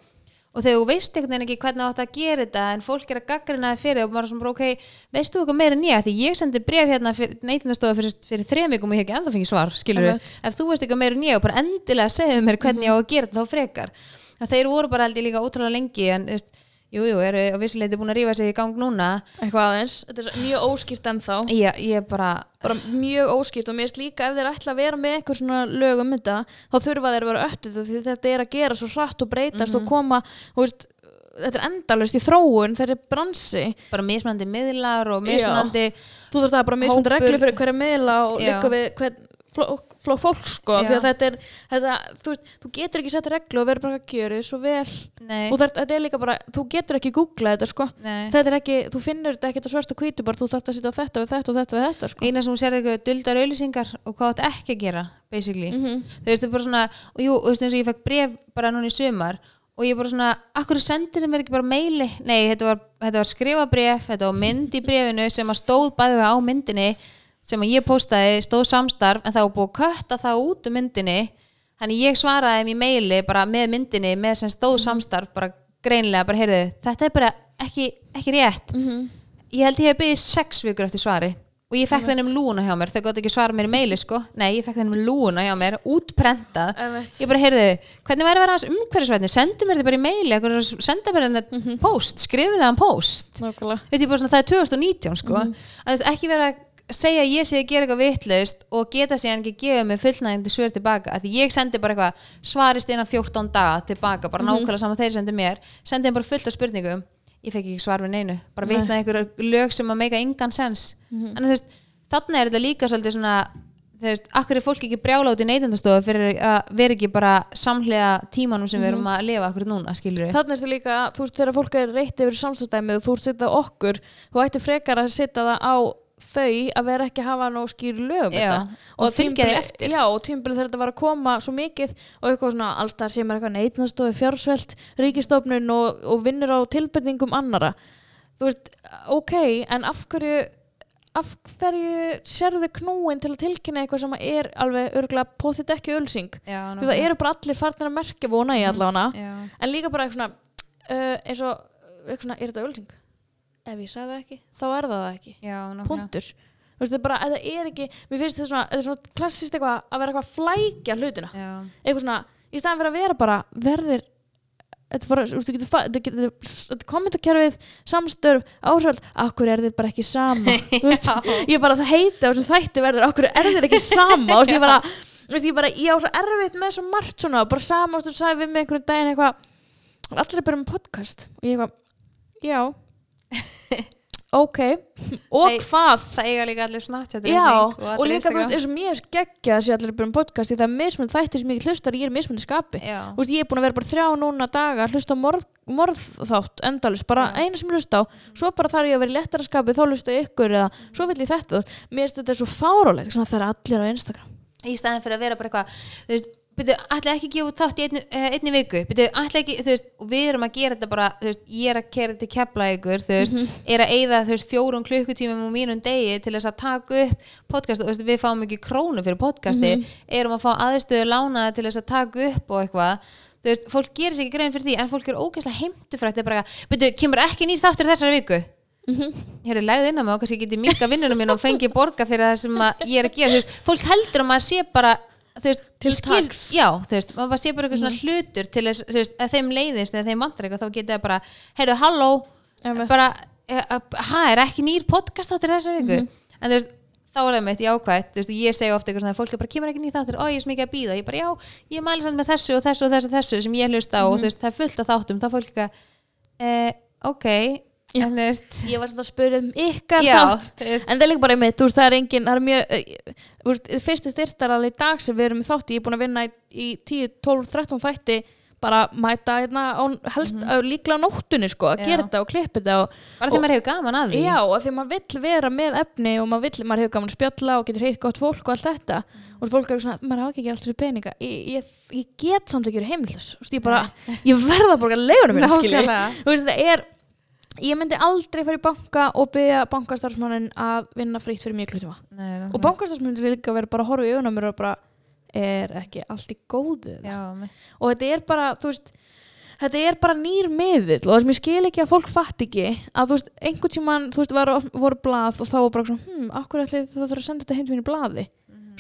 Og þegar þú veist einhvern veginn ekki hvernig átt að gera þetta en fólk er að gaggrina þið fyrir og bara svona ok, veistu þú eitthvað meira en ég? Því ég sendi bref hérna fyrir neytindastofa fyrir, fyrir þrem vikum og ég hef ekki ennþá fengið svar skilur Einmitt. ef þú veist eitthvað meira en ég og bara endilega segðu mér hvernig ég á að gera þetta þá frekar. Að þeir voru bara held ég líka ótrúlega lengi en þú veist, jú, jú, eru á vissuleiti búin að rífa sig í gang núna eitthvað aðeins, þetta er mjög óskýrt ennþá ég, ég bara, bara mjög óskýrt og mér finnst líka ef þeir ætla að vera með einhver svona lög um þetta þá þurfa þeir að vera öttið því þetta er að gera svo hratt og breytast og koma þú veist, þetta er endalust í þróun þetta er bransi bara mismunandi miðlar og Já. mismunandi þú þurft að hafa bara mismunandi Hópur. reglu fyrir hverja miðla og Já. líka við hvern fló, fló, fólk sko því að þetta er, þetta, þú, þú getur ekki sett reglu og verður bara að gjöra þið svo vel. Nei, og þetta, þetta er líka bara, þú getur ekki googlað þetta sko. Nei. þetta er ekki, þú finnur þetta ekkert á svart og hvítu bara þú þarft að sitja á þetta við þetta og þetta við þetta sko. Eina sem hún sér eitthvað duldar auðlýsingar og hvað átt ekki að gera basically, -hmm. þú veist, það er bara svona og jú, þú veist, eins og ég fekk bref bara núna í sumar og ég bara svona, akkur sendir mér ekki bara meili, nei, þetta var, þetta var skrifa bref, þetta var mynd í brefinu sem að stóð bæði á myndinni sem að ég postaði, stóð samstarf en það var búið að kötta það út um myndinni. Þannig ég svaraði í meili bara með myndinni, með sem stóð samstarf bara greinlega, bara heyrðu, þetta er bara ekki, ekki rétt. Mhm. ég held ég hef byggðið sex vikur eftir svari og ég fekk þennum lúna hjá mér. Þau gott ekki svara mér í meili sko. Nei, ég fekk þennum lúna hjá mér, útprentað. Ég bara heyrðu, hvernig væri að vera umhverfisvætni sendi mér þetta bara í meili senda mér þetta post, skrifið það post. Nákvæmlega. Þú veist, bara það er 2019 sko. Að þú veist, ekki vera að segja að ég sé að gera eitthvað vitlaust og geta síðan ekki gefa mig fullnægindi svör tilbaka. Að því ég sendi bara eitthvað svarist innan 14 daga tilbaka, bara nákvæmlega saman þeir sendi mér. Sendi þeim bara fullt af spurningum. Ég fekk ekki svar við neinu, bara vitnaði einhver lög sem að meika engan sens en þú veist, þannig er þetta líka svolítið svona þú veist, akkur er fólk ekki brjála út í neytendastofu fyrir að vera ekki bara samhliða tímanum sem við erum að lifa akkur núna, skilur við Þannig er þetta líka, þú veist, þegar fólk er reitt yfir samstæðdæmið og þú ert setjað okkur þú ætti frekar að setja það á þau að vera ekki að hafa nóg skýr lög um Já, og fylgja tímabili- eftir. Já, og tímabilið þegar þetta var að koma svo mikið og eitthvað svona, alls það sem er eitthvað neittnastofi fjársvelt, ríkistofnun og, og vinnur á tilbyrningum annara þú veist, ok en af hverju af hverju sérðu knúin til að tilkynna eitthvað sem er alveg örgulega potið ekki ölsing því það eru bara allir farnir að merkja vona í allavega. Já, en líka bara eitthvað svona uh, eins og, eitthvað svona, er þetta ölsing? Ef ég sagði það ekki, þá er það það ekki. Já, punktur. Þú veist, bara, það er ekki mér finnst þetta svona, þetta er svona klassist eitthvað að vera eitthvað að flækja hlutina. Já. eitthvað svona, í staðan fyrir að vera bara verðir þetta bara, þú veist, þú getur fa- þetta getur- þetta kommentarkerfið samstörf, áhrifald, akkur er þið bara ekki sama? <laughs> Þú veist, ég bara það á þessu þætti verður, akkur er þið ekki sama? Þú veist, ég bara, <laughs> þú veist, ég bara ég á svo erfitt með svo margt svona, bara sama þú veist, þú sagði við mig einhvern daginn eitthvað allir er bara með podcast. Og ég eitthvað, já <laughs> ok, og Hey, hvað? það eiga líka allir Snapchat Já, reikning og, líka þú veist, eins og mér geggja þessi allir bara um podcast því það er mismund þætti sem ég hlustar ég er mismundi skapi. Já, Þú veist, ég er búin að vera bara þrjá núna daga að hlusta morð, morðþátt endalist, bara Já. eina sem hlusta á. Svo bara þarf ég að vera lettara skapi þá hlusta ég ykkur eða svo vill ég þetta mér finnst þetta svo fárálegt, svona það er allir á Instagram. Í staðin fyrir að vera bara eitthvað þú veist, byrju, ætla ekki að gefa þátt í einni, uh, einni viku? Byrju, ætla ekki, þú veist, og við erum að gera þetta bara, þú veist, ég er að kera til kepla ykkur, þú veist, er að eyða þú veist, fjórum klukkutímum á mínum degi til þess að taka upp podcast, þú veist, við fáum ekki krónu fyrir podcasti, erum að fá aðstöðu lánaða til þess að taka upp og eitthvað. Þú veist, fólk gerir sér ekki grein fyrir því en fólk er ógeðslega heimtufrætt það er bara, byrju, kemur ekki nýr þáttur þessari viku? Hér er legð inn á mig og kannski ég geti minka vinnunum mín og fengi borga fyrir það sem ég er að gera. Þú veist, fólk heldur að maður sé bara veist, Til taks. já, þú veist, maður sé bara eitthvað svona hlutur til þess, þú veist, að þeim leiðist eða þeim vantar eitthvað, þá geta það bara, heyrðu, halló. Einmitt. bara, eh, ha, er ekki nýr podcast áttir þessar viku? En þú veist, þá er það mitt jákvætt. Þú veist, ég segi ofta eitthvað svona, fólk er bara, kemur ekki nýr þáttur. Ó, ég er svo mikið að býða, ég bara, já, ég mæli samt með þessu og þessu og þessu og þessu sem ég hlusta á. Og þú veist, það er fullt af þáttum, þá fólk ekki að eh, ok, Já. ég var svona að spyrja um ykkar já, þátt. en það er líka bara einmitt, veist, það er engin það er mjög, þú veist, fyrsti styrtar alveg í dag sem við erum í þátti, ég er búin að vinna í, í 10, 12, 13 þætti bara mæta hérna á, helst mm líklega á nóttunni sko, að Já. gera þetta og klippa þetta og, bara því maður hefur gaman að því. Já, og því maður vill vera með efni og maður vill, maður hefur gaman að spjalla og getur heitt gott fólk og allt þetta. Og fólk eru svona, maður hafa ekki alltaf fyrir peninga. Ég, ég, ég get samt ekki verið heimillis ég bara, ég verða að leiðunum minna skilji. Það er ég myndi aldrei fara í banka og byggja bankastarfsmannin að vinna frítt fyrir mjög klutíma Nei, og bankastarfsmannin vil líka vera bara að horfa í augunum og bara er ekki allt í góðu og þetta er bara veist þetta er bara nýr miðill og það sem ég skil ekki að fólk fatt ekki að þú veist, einhvern tímann, þú veist, var, voru blað og þá var bara svona, hm, akkur ætli það þarf að senda þetta heim til mínu blaði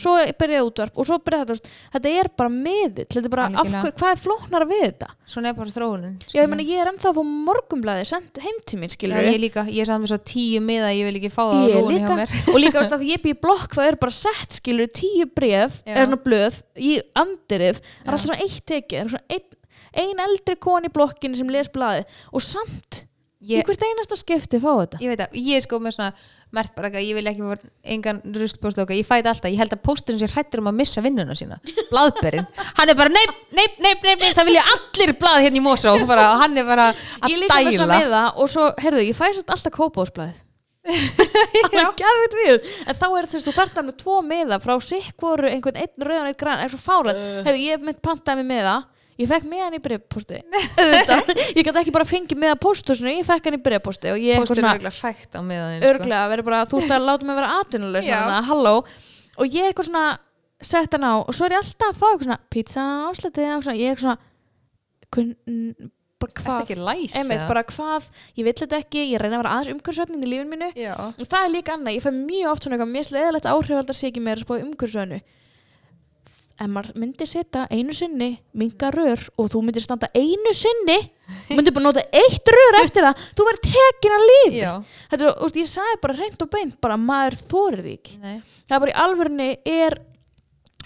svo byrjaði útvarp og svo byrjaði þetta, þetta er bara miðill, þetta er bara, hver, hvað er flóknara við þetta? svona er bara þróunin Já, ég meina, ég er ennþá morgumblaði sendt heim til mín, Já, ég líka, ég er saman með svo tíu miða ég vil ekki fá það á rúinu hjá mér. Og líka veist, að ég býð blokk það er bara sett skilur tíu bref eða svona blöð í andirið. Það er alltaf svona eitt tekið það er svona ein, ein eldri kon í blokkinu sem les blaði og samt ég, hvert einasta skipti fá þetta. Ég veit að, ég er sko með svona mert bara eitthvað, ég vil ekki vera engan rustpóstóka, ég fæði alltaf, ég held að pósturinn sé hrættur um að missa vinnuna sína, blaðberinn <laughs> hann er bara, neip, neip, neip, neip, það vilja allir blað hérna í bara, og hann er bara ég að líka með þess að dæla. meða og svo, herðu, ég fæ satt alltaf kópásblæð <laughs> það er gerfitt við. En þá er þetta, þú þarft að með tvo meða frá sikkvoru, einhvern einn rauðan eitt grann, er svo fárað, uh. hefur ég mynd pantaði mig meða ég fekk meðan í breyfposti <laughs> ég gæti ekki bara fengið meða póstusinu ég fekk hann í ég pósturinn er eitthvað örgulega hrækt á meðan örglega, bara, þú ert að láta mig vera halló. Og ég eitthvað svona, sett hann á og svo er ég alltaf að fá eitthvað svona pizza svona, ég er eitthvað svona kun, hvað? einmitt, bara hvað, ég vill þetta ekki ég reyna að vera aðeins umhverfisvætnin í lífin mínu. Já. og það er líka annað, ég fæ mjög oft svona eitthvað mjög sleðilegt áhrifaldar sé ekki meira að spáði en maður myndi setja einu sinni minga rör og þú myndir standa einu sinni myndir bara nota eitt rör eftir það þú verður tekin að lífi þetta er, úst, ég sagði bara reynd og beint bara maður því ekki Nei. það er bara í alvörunni er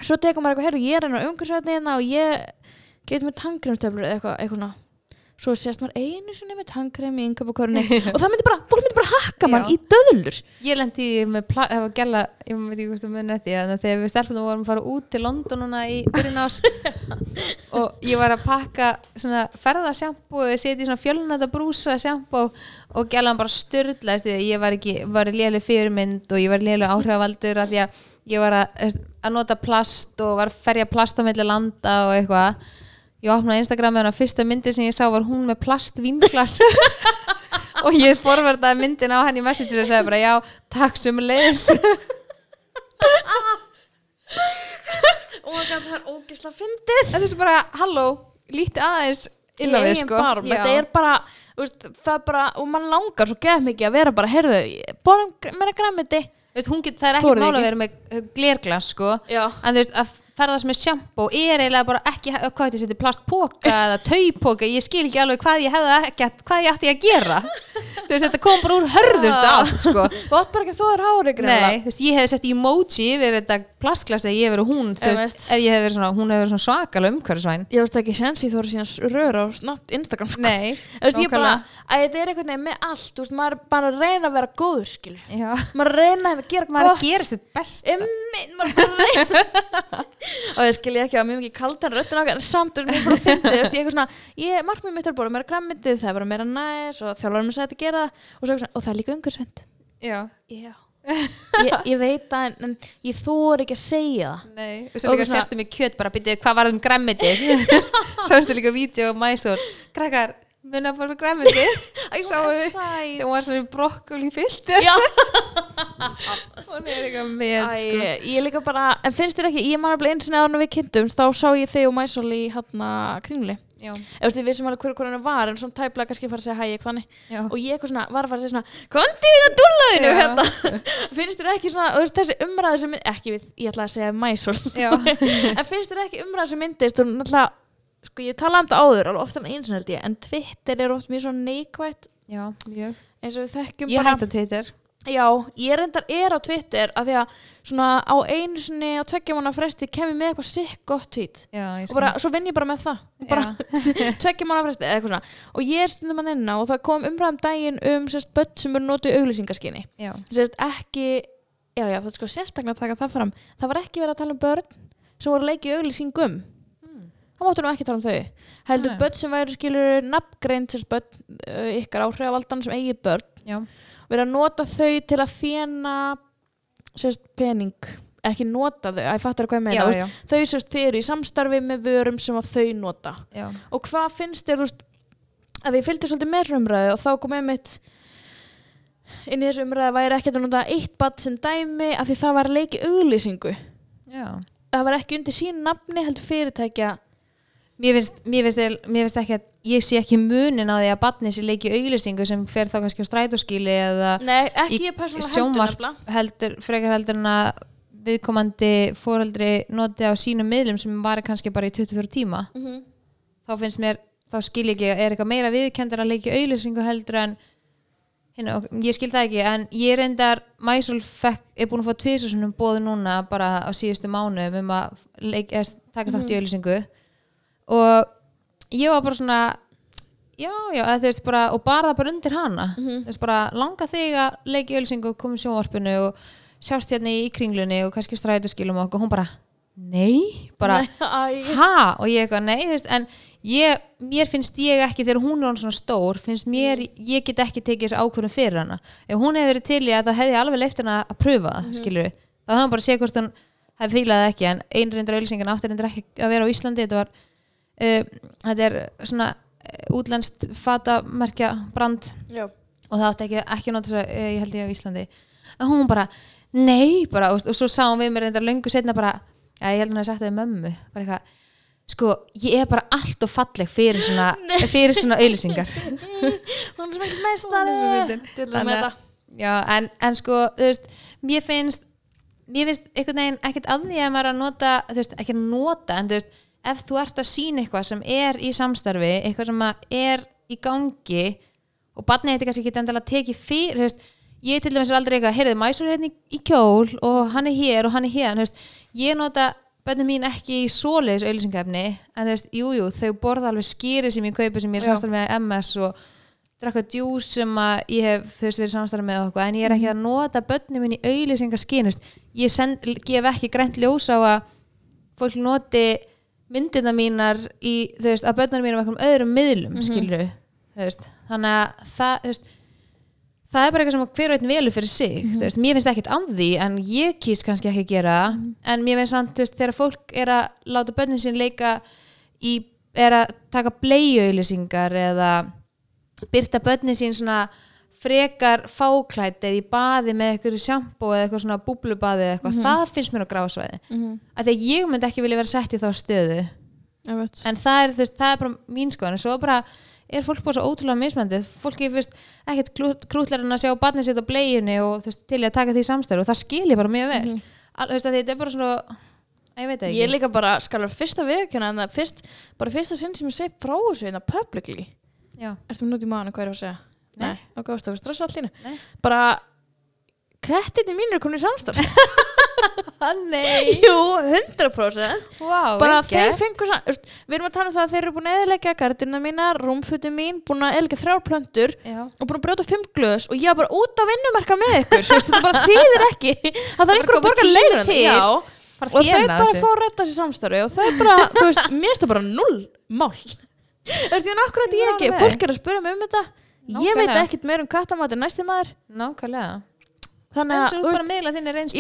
svo tekur maður eitthvað, herru ég er enn á umhverfisvætni hérna og ég get með tangremstöflur eða eitthvað, eitthvað svona. Svo sést maður einu sinni með tangrem í yngöpukörni <laughs> og það myndi bara, fólk myndi bara hakka mann í döðlur. Ég lendi með það var gæla, ég veit ekki hvort þú muni eftir því, en þegar við stelpunum vorum að fara út til London núna í byrjun ás <laughs> og ég var að pakka svona ferðasjampo og setja í svona fjölnæta brúsa sjampo og gælan bara styrlaðist því að ég var var léleg fyrirmynd og ég var léleg áhrifavaldur að ég var að, að nota plast og var að ferja plast á milli landa og eitthvað ég opnaði Instagram með hana fyrsta myndi sem ég sá var hún með plast vinglas <laughs> og ég forverdaði myndin á hann í messenger og sagði bara já, takk sem leiðis <laughs> og það er ógisla fyndið. Þetta er bara, halló, líti aðeins inn á við sko. barm, þetta er bara úst, það er bara, og mann langar svo geð mikið að vera bara, heyrðu, bóðum græmiti Veist, hún get, það er ekkert mál ekki. að vera með glerglas sko. Já, en þú veist, að ferðast með sjampó er eiginlega bara ekki, hvað þetta setja plastpoka eða taupoka, ég skil ekki alveg hvað ég hefði ekki, hvað ég ætti að gera. Þú veist, þetta kom bara úr hörðustu átt sko. Þú átt bara ekki að er hári Nei, þú veist, ég hefði sett emoji yfir þetta plastglas eða ég hefði verið hún, þú veist, ef ég hefði verið svona, hún hefði verið svona svakalega umhverfisvæn. Ég veist ekki sens í þú eru sína rör á snabb Instagram sko. Nei, Þú veist, ég bara, er allt, maður reyna að vera góður, skil. Maður að reyna að gera maður gott. maður reyna. <laughs> og ég skil ég ekki að mjög mikið kaldan röttin okkar, en samt, veist, mér bara fyndi, þú veist, ég eitthvað svona, ég, markmið mitt er bara meira græmitið, það er bara meira næs og þjálfarum er sætt að gera það og, svona, og það er líka umhverfisvend. Já, Já. ég, ég veit það, en, en ég þór ekki að segja það. nei, og svo líka svona- sérstu mig kjöt bara, byrjuðu, hvað var það um græmmitið <laughs> Svo erstu líka vídeo og mæsól Krakkar, munið að fara með. Þegar <laughs> hún var svona brokkoli fyllt. <laughs> Hún er eitthvað með, Æ, sko ég líka bara, en finnst þér ekki, ég man að bli eins og neðan við kynntumst, þá sá ég þig og Mæsól í hann kringli. Ég veist, ég vissum alveg hver hvernig var, en svona tæplega kannski fara að segja hæ, ég já Og ég eitthvað svona, var að fara að segja svona, kondi við að dúllaðinu, Já. hérna. <laughs> finnst þér ekki svona, veist, þessi umræði sem, ekki við, ég ætla að segja Mæsól, en finnst þér ekki umræði sem myndist, og náttúrulega, sko, ég tala um þetta áður, alveg ofta en eins og held ég, en Twitter er oft mjög svona neikvætt, já, mjög. Eins og við þekkjum Ég bara. hætti Twitter. Já, ég reyndar er á Twitter af því að svona á einu sinni á tveggja mánu fresti kemur með eitthvað sikk gott tweet. Já, ég og bara, svo vinn ég bara með það. Bara <laughs> tveggja mánu fresti eða eitthvað svona. Og ég er stundum að nynna og það kom umræðum daginn um sérst börn sem eru notið auglýsingaskinni Já, sérst ekki já já það er sko sérstaklega að taka það fram. Það var ekki verið að tala um börn sem voru að leika í auglýsingum það máttu nú ekki tala um þau. Heldur Nei. börn sem væri skilur nafngreind sérst börn uh, ykkar áhrifavaldan sem eigi börn já, verið að nota þau til að þjena sérst, pening. Ekki nota þau, að ég fattar hvað ég meina? Já, já, þau sérst, þau eru í samstarfi með vörum sem að þau nota. Já. og hvað finnst þér, þú veist að ég fylgdi svolítið með umræðu og þá kom ég mitt inn í þessu umræðu væri ekki að nota eitt badd sem dæmi af því það var að leiki auglýsingu. Já. það var ekki undir sín nafni heldur fyrirtækja Mér finnst, mér, finnst, mér finnst ekki að ég sé ekki munin á því að batni sér leiki auglýsingu sem fer þá kannski á strætóskíli eða nei, ekki ég persónulega sjónvarp heldur, frekar heldur en að viðkomandi fóreldri noti á sínum miðlum sem var kannski bara í 24 tíma. Mhm. þá finnst mér, þá skil ég ekki er eitthvað meira viðkendur að leiki auglýsingu heldur en og ég skil það ekki en ég reyndar, fekk, er búin að fá tvisasunum bóðu núna bara á síðustu mánuðum um að leik, taka þátt í auglýsingu og ég var bara svona já, já, þú veist bara og bara það bara undir hana. Mhm. þú veist bara langa þig að leiki ölsingu og koma í sjónvarpinu og sjást hérna í kringlunni og kannski strætóskilum og okkur, hún bara nei, bara ha, og ég eitthvað nei, þú veist, en ég, mér finnst ég ekki þegar hún er hann svona stór, finnst mér ég get ekki tekið þessi ákvörðum fyrir hana. Ef hún hefði verið til í að það hefði ég alveg leift hana að pröfa það, mm skilur við þá hefði hann bara séð hvort hún hefði fílað ekki en einrindra ölsingan áttur reyndir ekki að vera á Íslandi þetta var þetta er svona uh, útlenskt fatamerkja brand Já. og það átti ekki, ekki að þess að ég held ég á Íslandi en hún bara, nei bara, og, og svo sá hún við mér reyndar löngu setna bara, já, ég held hún að sagt það við mömmu bara eitthvað, sko ég er bara allt og falleg fyrir svona <laughs> fyrir svona auðlýsingar <laughs> Hún er sem ekki meist Hún er svo fyndin. Djöfull Þannig með að- þetta. já, en, en sko, þú veist mér finnst mér finnst einhvern veginn ekkert að því að maður er að nota þú veist, ekki að nota, en þú veist ef þú ert að sína eitthvað sem er í samstarfi eitthvað sem er í gangi og barnið þetta kannski ekki endilega tekið fyrir, veist ég til dæmis er aldrei eitthvað, heyrðu, mæsur hérna í, kjól og hann er hér og hann er hér veist, ég nota bönnum mín ekki í svoleiðis auðlýsingafni en þú veist, jú, jú, þau borða alveg skýri sem ég kaupi sem ég er samstarfi með MS og drakka djús sem að ég hef þú veist verið samstarfi með okkur en ég er ekki að nota bönnum mín í auðlýsingaskyn þú veist, ég send, gef ekki grænt ljós á að fólk noti myndina mínar í, þú veist, að bönnum mín á einhverjum öðrum miðlum, mm þú veist, þannig að það, þú veist það er bara eitthvað sem hver veitin velur fyrir sig þú veist, mér finnst ekkert án því en ég kýs kannski ekki að gera. En mér finnst samt, þú veist, þegar fólk er að láta bönnin sín leika í, er að taka bleiauðlýsingar eða byrta bönnin sín svona frekar fáklætt eða í baði með eitthvað sjampó eða eitthvað svona búblubaði eða eitthvað, það finnst mér á grásvæði Mhm. af því að ég myndi ekki vilja vera sett í þá stöðu. En það er, veist, það er bara mín skoðan en svo bara er fólk bara svo ótrúlega mismöndið fólki fyrst ekkert krútlar en að sjá barnið sitt á bleiunni og veist, til að taka því samstæður og það skilji bara mjög vel. Al, þú veist, að þetta er bara svona ég veit það Ég er ekki. líka bara, skal vera fyrsta það fyrst, bara fyrsta sinn sem ég segi frá þessu er að? Nei. Og gáðst það, stressa hérna. Nei. Bara, kettinni mín er komin í samstarf. <laughs> Nei, Jú, 100%. wow, bara þeir fengur sann, veist, við erum að tala um það að þeir eru búin að eðilegja gardina mínar, rúmfutin mín, búin að eðilegja þrjár plöntur Já. og búin að brjóta fimm glöðs og ég var bara út á vinnumarka með ykkur, þú veist, þetta bara þýðir ekki <laughs> að það er einhver að komið borga tími leiður til. Já, Bara og þau þéna bara þessu. fór að redda sér samstarfi og þau bara, þú veist, mér finnst það bara null mál Þú veist, ég en akkurat ég Já, ekki, alveg. fólk er að spura mig um þetta ég veit Nákvæmlega. ekkert meir um kattamat en næsti maður nákvæmlega þannig en að, þú veist, að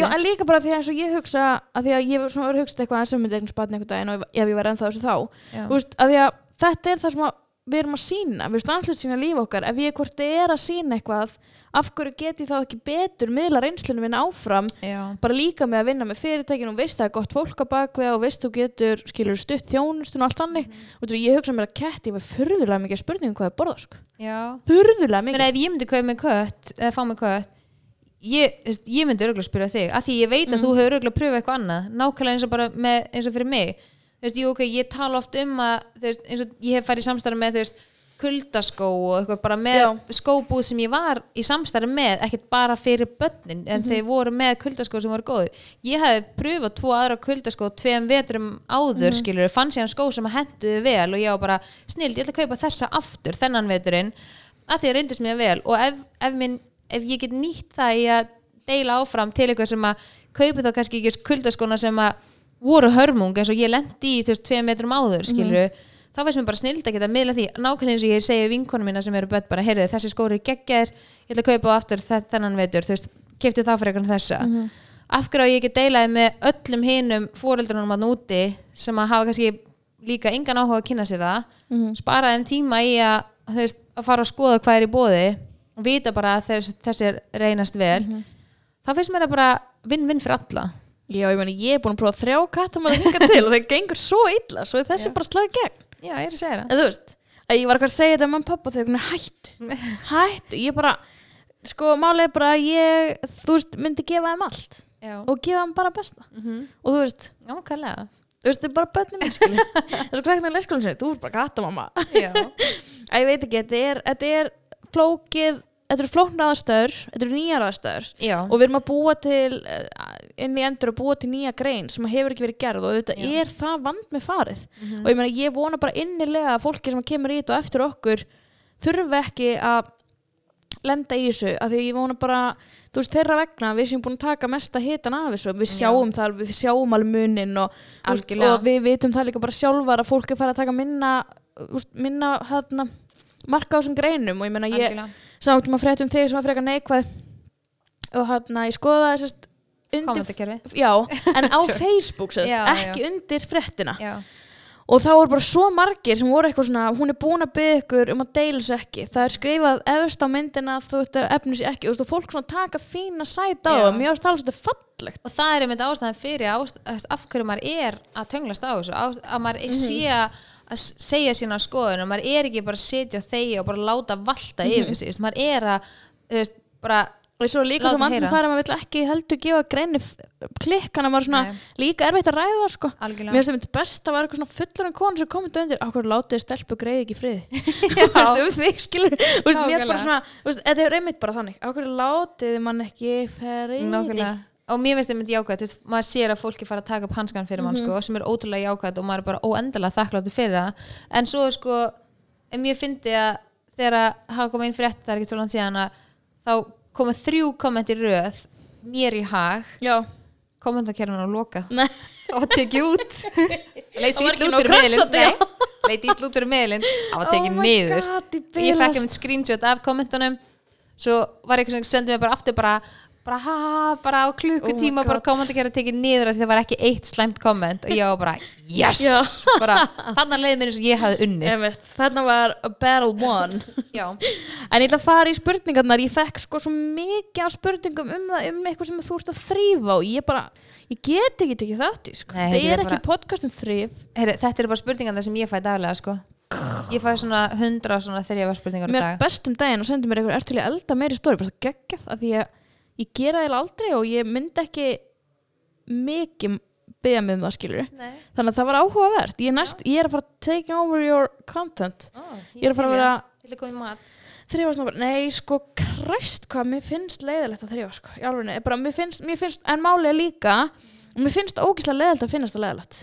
Já, en líka bara því að eins og ég hugsa að því að ég svona verið að hugsa eitthvað eins og myndi einhvern spatni einhvern daginn og ef ég var ennþá þessu þá. Þú veist, að því að þetta er það sem að við erum að sína við alltaf sína líf okkar. Ef ég hvort er að sína eitthvað af hverju get ég þá ekki betur miðla reynslunum minn áfram? Já. bara líka með að vinna með fyrirtækinu og veist það er gott fólk á bakvið og veist þú getur skilur stutt þjónustun og allt þannig. Og þú ég hugsa mér að ketti var furðulega mikið spurningum hvað er borða Já. furðulega Menna, mikið. ef ég myndi kaupa með kött eða fá með kött ég, ég myndi örgulega spyrja þig af því ég veit að þú hefur örgulega pröfað eitthvað annað nákvæmlega eins og með, eins og fyrir mig þú veist, jú, ok, ég tala oft um að þú veist, eins og ég hef farið í samstarfi með þú veist, kuldaskó og eitthvað bara með Já. skóbúð sem ég var í samstarfi með ekkert bara fyrir börnin en þeir voru með kuldaskó sem voru góður ég hefði pröfað tvo aðra kuldaskó tveim vetrum áður mm skilur fann sér skó sem að henduðu vel og ég var bara snild, ég ætla að kaupa þessa aftur þennan veturinn að því að reyndist mér vel. Og ef, ef, minn, ef ég get nýtt það í að deila áfram til eitthvað sem að kaupi þá kannski ekki kuldaskóna sem að voru hörmung eins og ég lendi í þú veist tveim metrum áður skilur þá veist mér bara snild að geta miðla því nákvæmlega eins og ég segi vinkonum mína sem eru börn bara heyrðu þessi skóri geggjar ég ætla að kaupa á aftur þe- þennan vetur þú veist, keftu það fyrir eitthvað þessa. Af hverju ég ekki deilaði með öllum hinum fóreldrunum að núti sem að hafa kannski líka engan áhuga að kynna sér það spara þeim tíma í að, þú veist, að fara að skoða hvað er í bóði og vita bara að þess, þessi Já, ég meni, ég er búin að prófa þrjá kattum að hinga til og það gengur svo illa svo þessi Já. bara slagið gegn. Já, ég er að segja það. En þú veist, að ég var eitthvað að segja þetta með og pappa þegar hún er hættu <laughs> hættu, ég bara sko, málið er bara að ég þú veist, myndi gefa þeim allt já, og gefa þeim bara besta. Mm -hmm. og þú veist, nákvæmlega. þú veist, þetta <laughs> er bara bönni minn skilur þessu krækna í leikskólinn sinni, þú er bara katta mamma. Já, <laughs> að ég veit ekki, þetta er, þetta er flókið, þetta eru flóknar aðstöður þetta eru nýjar aðstöður já. og við erum að búa til eh, inn í endur að búa til nýja grein sem hefur ekki verið gerð og þetta Já. er það vand með farið Mhm. og ég meina ég vona bara innilega að fólki sem kemur í þetta og eftir okkur þurfi ekki að lenda í þessu af því ég vona bara, þú veist, þeirra vegna við sem búin að taka mesta hitan af þessu við Já. sjáum það, alveg, við sjáum alveg munin og, og við vitum það líka bara sjálfar að fólk er farið að taka minna minna hérna marka á þessum greinum og ég meina ég Algjörlega. sá ekki maður frétt um þig sem var frekar neikvæð og hérna ég skoðaði þessast undir, já, en á <laughs> Facebook sérst, Já, ekki undir fréttina Já. og þá voru bara svo margir sem voru eitthvað svona hún er búin að byggja ykkur um að deila sér ekki það er skrifað efst á myndina þú ert að efni sér ekki og þú veist, og fólk svona taka þína sæt á Já. og mér varst alveg þetta fallegt og það er einmitt ástæðan fyrir ást, af hverju maður er að tönglast á þessu á, að maður Mhm. er sé að að segja sína skoðun og maður er ekki bara að setja þegja og bara láta valta Mhm. yfir sig þú veist, maður er að veist, bara og svo líka vandum heyra. færa maður vill ekki heldur gefa greini klikkana maður svona Nei. líka erfitt að ræða sko algjörlega Mér finnst það myndi best að vera eitthvað svona fullurinn konu sem komið undir Akkur látið stelpu greið ekki friði. <laughs> Þú veist, um þig skilur Þú veist, mér er bara svona Þetta er einmitt bara þannig Akkur látið mann ekki Nákvæmlega. Og mér finnst einmitt jákvæmt þú veist, maður sér að fólki fara að taka upp hanskan fyrir Mhm. mann sko, sem er ótrúlega jákvæmt og maður er bara óendalega þakkláttur fyrir það. En svo sko mér fyndi að þegar að hafa komið inn frétt það er ekki svo langt síðan að þá koma þrjú komment í röð mér í hag. Já, kommentarkerfinu á lokað. Nei. Og tekið út. <laughs> Leit svo Það ekki út fyrir meðlinn krassandi, já. Nei, leit illa út fyrir meðlinn það var tekið Oh niður. Ég ég fekk einmitt screenshot af kommentunum. Svo var eitthvað sem sendi mér bara aftur bara bara, ha, bara á klukkutíma Oh bara God. kommentarkerfinu tekið niður því það var ekki eitt slæmt komment. Og ég var bara yes! Já. bara, þannig leiði mér eins og ég hafði unni Þarna var battle won. En ég ætla að fara í spurningarnar. Ég fekk sko svo mikið af spurningum um það um eitthvað sem þú ert að þrýfa og ég bara, ég get ekki tekið þátt í sko. Nei, Það er er ekki bara- podcast um þrýf þetta eru bara spurningarna sem ég fæ daglega sko. ég fæ svona hundra svona þrjáfa spurningar á Mér dag. best um daginn og sendi mér eitthvað ertulega elda meiri stóri, bara það geggjað að að ég gera það aldrei og ég myndi ekki mikið byggja mig um það skilur Nei. þannig að það var áhugavert. Ég næst, ég er að fara að take over your content. Ó, ég er að fara að Ég að bara, nei sko kræst hvað, mér finnst leiðilegt að þrýfa sko, mér mér finnst, en er líka mér finnst ógislega leiðilegt að finnast það leiðilegt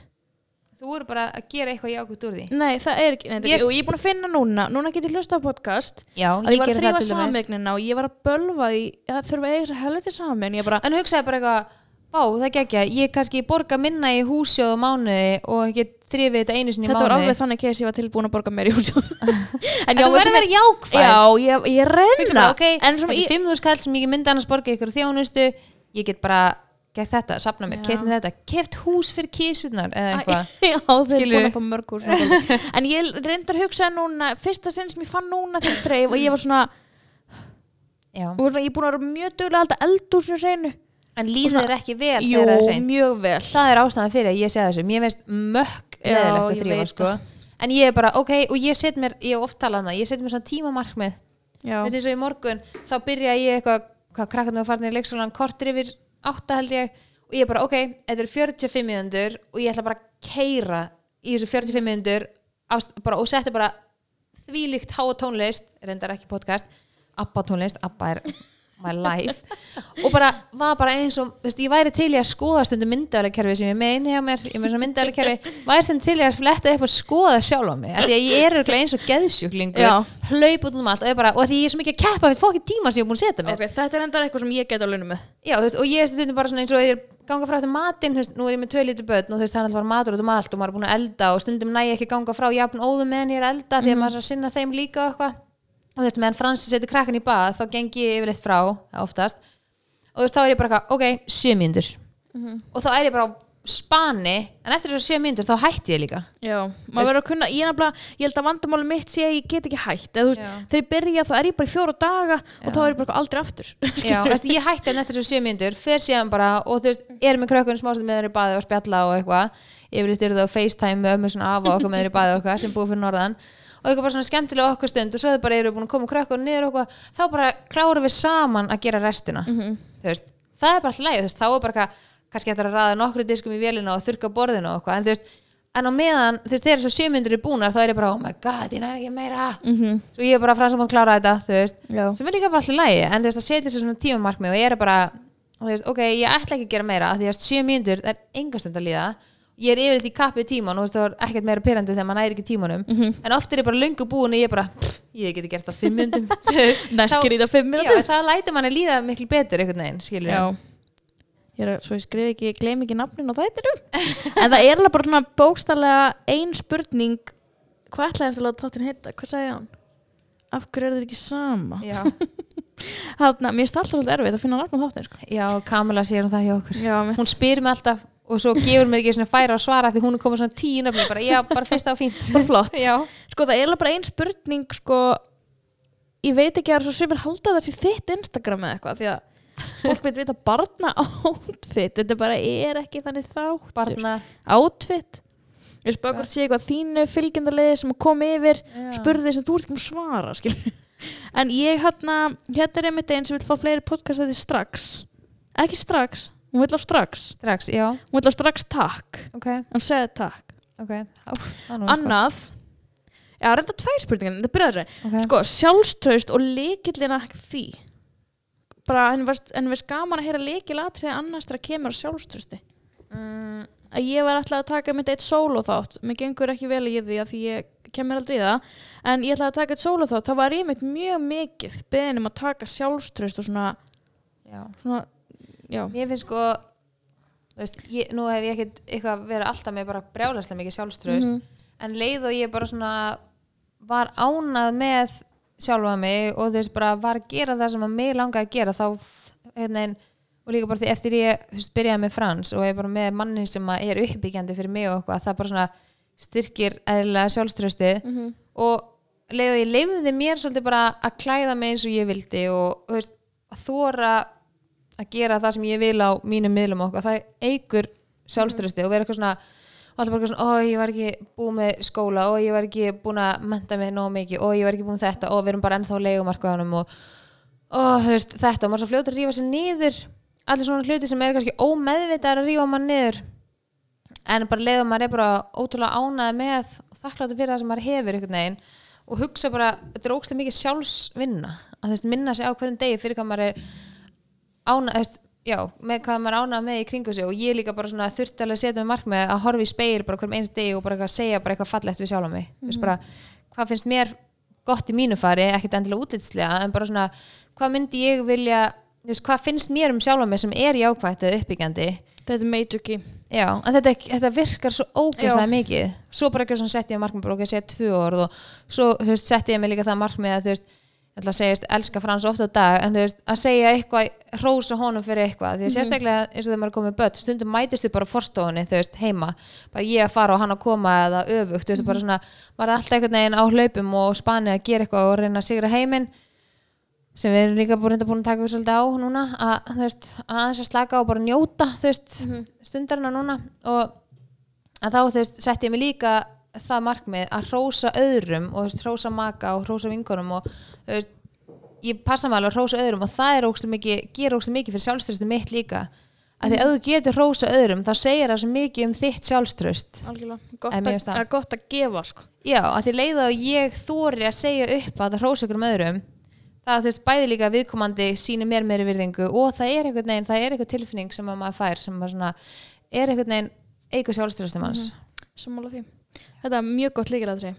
Þú voru bara að gera eitthvað jákvæmt úr því. Nei, það er ekki, nei, Ég- ég, og ég er búin að finna núna. Núna get ég hlusta á podcast. Já, að ég ég var að gera það þrýfa til dæmis. samegnina og ég var að bölva því að það þurfa að eiga þess að helviti samin ég bara, En hugsaði bara eitthvað Bá, það gekkja, ég kannski borga minna í húsi og mánuði og ég þrifið þetta einu sinni í þetta var mánuði. alveg þannig case ég var tilbúin að borga mér í húsjóð <laughs> <laughs> En þú verður að vera jákvæð já, ég, ég Hugsa reyna bara, ok, en svona þessi ég, 5.000 kall sem ég myndi annars borga ykkur þjónustu Ég get bara gert þetta, sapna mér, keft með þetta Keft hús fyrir kísurnar eða eitthvað. <laughs> já, þeir eru búin að fá mörg hús <laughs> en ég reyndar að hugsa núna fyrsta sinn sem ég fann núna þegar þreif og ég var svona, Já. og svona ég er búin að vera mjög duglega að halda eldúsinu hreinu. En líður þér ekki vel jú, þegar það er hreint. mjög vel. Það er ástæðan fyrir að ég segja þessu. Mér veist mökk leðilegt að veit sko. En ég er bara, ok, og ég set mér Ég hef oft talað um ég set mér svona tímamarkmið. Já, Veit eins og í morgun, þá byrja ég eitthvað Hvað krakkarnir var farin í leikskólan Kortir yfir átta held ég Og ég bara, ok, þetta eru 45 minnundur Og ég ætla bara að keira Í þessu 45 minnundur Og setti bara þvílíkt háa tónlist Reyndar ekki podcast Abba tónlist, Abba er my life. Og bara var bara eins og veist, ég væri til í að skoða stundum myndavælekerfi sem ég með inni hjá mér, ég með svona myndavælekerfi væri stundum til í að fletta upp og skoða sjálf á mig, af því að ég er eins og geðsjúklingur hlaup út um allt og, ég bara, og því ég er svo mikið að keppa við fokkin tíma sem ég er búin að setja mér. Ok, þetta er enda eitthvað sem ég get á launum með. Já, veist, og ég er stundum bara eins og ég er ganga frá þetta matinn, nú er ég með tvö lítið börn og þú veist, það er alltaf bara matur út um allt og maður er búin að elda og stundum næ ég ekki ganga frá jafn óðum meðan ég er að elda því að maður er að sinna þeim líka og eitthvað og þú veist, meðan Fransi setur krakkan í bað þá geng ég yfirleitt frá, oftast. Og þú veist, þá er ég bara eitthvað, ok, sjö mínútur. Og þá er ég bara á spani en eftir þessu sjö mínútur þá hætti ég líka. Já, maður verður að kunna, ég, nefnilega, ég held að vandamáli mitt sé að ég get ekki hætt. Eða, þú veist, Já. þegar ég byrja þá er ég bara í fjóra daga og þá er ég bara aldrei aftur. Já, <laughs> veist, ég hætti hann eftir þessu sjö mínútur fer síðan bara og þú veist, er með krökkun smástund með þeir í baði og spjalla og eitthvað. Yfirleitt eru það á FaceTime með ömmu svona afa og okkur með þeir í baði og eitthvað sem búið fyrir norðan og eitthvað bara svona skemmtilega okkur stund og svo þau bara eru búin að koma krökkun niður og eitthvað þá bara klárum við saman að gera restina. Mhm. þú veist, það er bara hlæg þá er bara kannski eftir að ræða nokkru diskum í vélina og þurka borðinu og eitthvað en þú veist, en á meðan, þú veist, þegar svo sjömyndur er búnar þá er ég bara, oh my god, ég næri ekki meira. Mhm. svo ég er bara frá sem að klára þetta, þú veist. Sem er líka bara lægi en þú veist að setja sér svona tímamarkmið og ég er bara þú veist, ok, ég ætla ekki að gera meira að er að ég er yfir því kappið tíman og það er ekkert meira pyrrandi þegar maður næri ekki tímanum Mhm. en oft er ég bara löngu búin og ég er bara pff, ég geti gert það fimm myndum Næst gerði það fimm minútur þá lætur manni líða miklu betur einhvern veginn, Ég er, svo ég skrif ekki, ég gleym ekki nafnin á þættinum En það er alveg bara svona bókstallega ein spurning Hvað ætlaði eftir að láta þáttin heita? Hvað sagði hann? Af hverju er þetta ekki sama? já, <laughs> Þarna, mér finnst alltaf erfitt að finna nafn á þáttin sko. já, Kamila sér um það hjá okkur Já, hún spyr mig alltaf og svo gefur mér ekki svona færa að svara því hún er komið svona tíu nöfni bara, já, bara fyrst á fínt. Bara flott. <laughs> Já, Sko það er bara ein spurning sko Ég veit ekki að það er svo sem er halda þessi þitt Instagram eða eitthvað Því að fólk veit vita barna outfit. Þetta bara er ekki þannig þáttur. Barna. Outfit. Ég spöð hvort sé eitthvað þínu fylgjendalegi sem kom yfir spurði sem þú ert ekki um að svara skilur. en ég hérna hérna er einmitt einn sem vil fá fleiri podcast þetta strax. Ekki strax, hún vil á strax. Strax, já, hún vil á strax takk. Ok, hann segði takk. Ok Á, það er nú annað já, reynda tvær spurningar, þetta byrjaði þessi eitthvað. Ok. sko, sjálfstraust og leikillina því. Bara henni varst, henni varst gaman að heyra leikilatriði annars þegar kemur að sjálfstrausti? Mm, að ég var alltaf að taka mitt eitt solo þátt mér gengur ekki vel í því að því ég kemur aldrei í það. En ég ætlaði að taka eitt solo þátt þá var ég mjög mikið beðin um að taka sjálfströst og svona, já. svona já, mér finnst sko veist, ég, nú hef ég ekkert eitthvað verið alltaf með bara brjálæslega mikið sjálfströðust Mhm. en leið og ég bara svona var ánað með sjálfa mig og þú veist bara var að gera það sem að mig langaði að gera þá hérna, og líka bara því eftir ég þú veist, byrjaði með Frans og ég bara með manni sem að er uppbyggjandi fyrir mig og eitthvað það bara svona styrkir eðlilega sjálfströstið Mhm. og leið og ég leifði mér svolítið bara að klæða mig eins og ég vildi og þú veist, að þóra að gera það sem ég vil á mínum miðlum okkur, það eigur sjálfströsti og vera eitthvað svona og alltaf bara eitthvað svona, ó ég var ekki búin með skóla og ég var ekki búin að menta mig nóg mikið og ég var ekki búin þetta og við erum bara ennþá á leigumarkaðanum og, þú veist, þetta, og maður svo fljótur að rífa sér niður. Allir svona hluti sem er kannski ómeðvitað að rífa maður niður. En bara leiðum maður er bara ótrúlega ánæði með og þakkláttur fyrir það sem maður hefur einhvern veginn og hugsa bara, þetta er ógstlega að á veist, já, með hvað maður ánæði með í kringu sig og ég líka bara svona þurfti alveg að setja með markmið að horfa í speil bara hverjum eins degi og bara eitthvað að segja bara eitthvað fallegt við sjálf mig, þú veist bara hvað finnst mér gott í mínu fari, ekkert endilega útlitslega en bara svona, hvað myndi ég vilja veist, hvað finnst mér um sjálf mig sem er jákvætt eða uppbyggjandi? Þetta er key. Já, en þetta, þetta virkar svo ógeðslega mikið. Svo bara ekki sett ég markmið bara að segja tvö orð og svo veist, sett ég mig líka það markmið að þú veist ég ætla að segja, elska Frans ofta á dag en þú veist, að segja eitthvað, hrósa honum fyrir eitthvað því að sérstaklega eins og þegar maður er komið börn stundum mætist þið bara á forstofunni, þú veist, heima. Bara ég að fara og hann að koma eða öfugt þú veist, bara svona, maður er alltaf einhvern veginn á hlaupum og spani að gera eitthvað og reyna að sigra heiminn sem við erum líka búin, búin að taka við svolítið á núna að, þú veist, aðeins að slaka og bara njóta þú veist, stundarna núna og það markmið að hrósa öðrum og veist, hrósa maka og hrósa vinkonum og veist, ég passa mig alveg að hrósa öðrum og það er ógstu mikið, ger ógstu mikið fyrir sjálfströstu mitt líka. Að því að þú getur hrósa öðrum þá segir það svo mikið um þitt sjálfströst algjörlega, gott, að, gefa sko. Já, að því leiða að ég þóri að segja upp að það hrósa ykkur um öðrum það þú veist bæði líka viðkomandi síni mér meiri virðingu og það er einhvern veginn það er einhver tilfinning sem að maður fær sem er einhvern veginn eigur sjálfströstum hans sammála því þetta er mjög gott líkilatri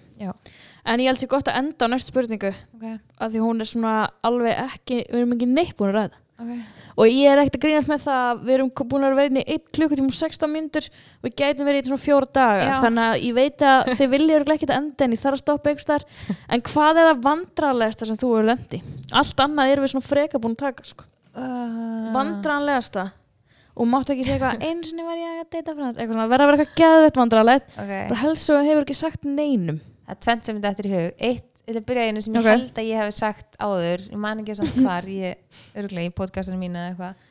en ég held sér gott að enda á næstu spurningu ok, að því hún er svona alveg ekki við erum ekki neitt búin að ræða. Ok. Og ég er ekkert að grínast með það við erum búin að vera inn í 1 klukkutíma og 16 myndur við gætum verið í svona fjóra daga. Já. þannig að ég veit að þið viljið örugglega ekkert enda en ég þarf að stoppa einhvers þar <laughs> en hvað er það vandrarlegasta sem þú hefur lendi allt annað erum við svona freka búin að taka sko. uh, vandrarlegasta og máttu ekki segja eitthvað einu sinni var ég að deyta frá svona verða að vera eitthvað geðvett vandrarlegt Ok, bara helst svo hefur ekki sagt neinum. Það er tvent sem þetta eftir í hug. Eitt, þetta byrja einu sem ég Ok. held að ég hef sagt áður. Ég man ekki samt hvar, ég örgulega í podcastinu mínu eða eitthvað.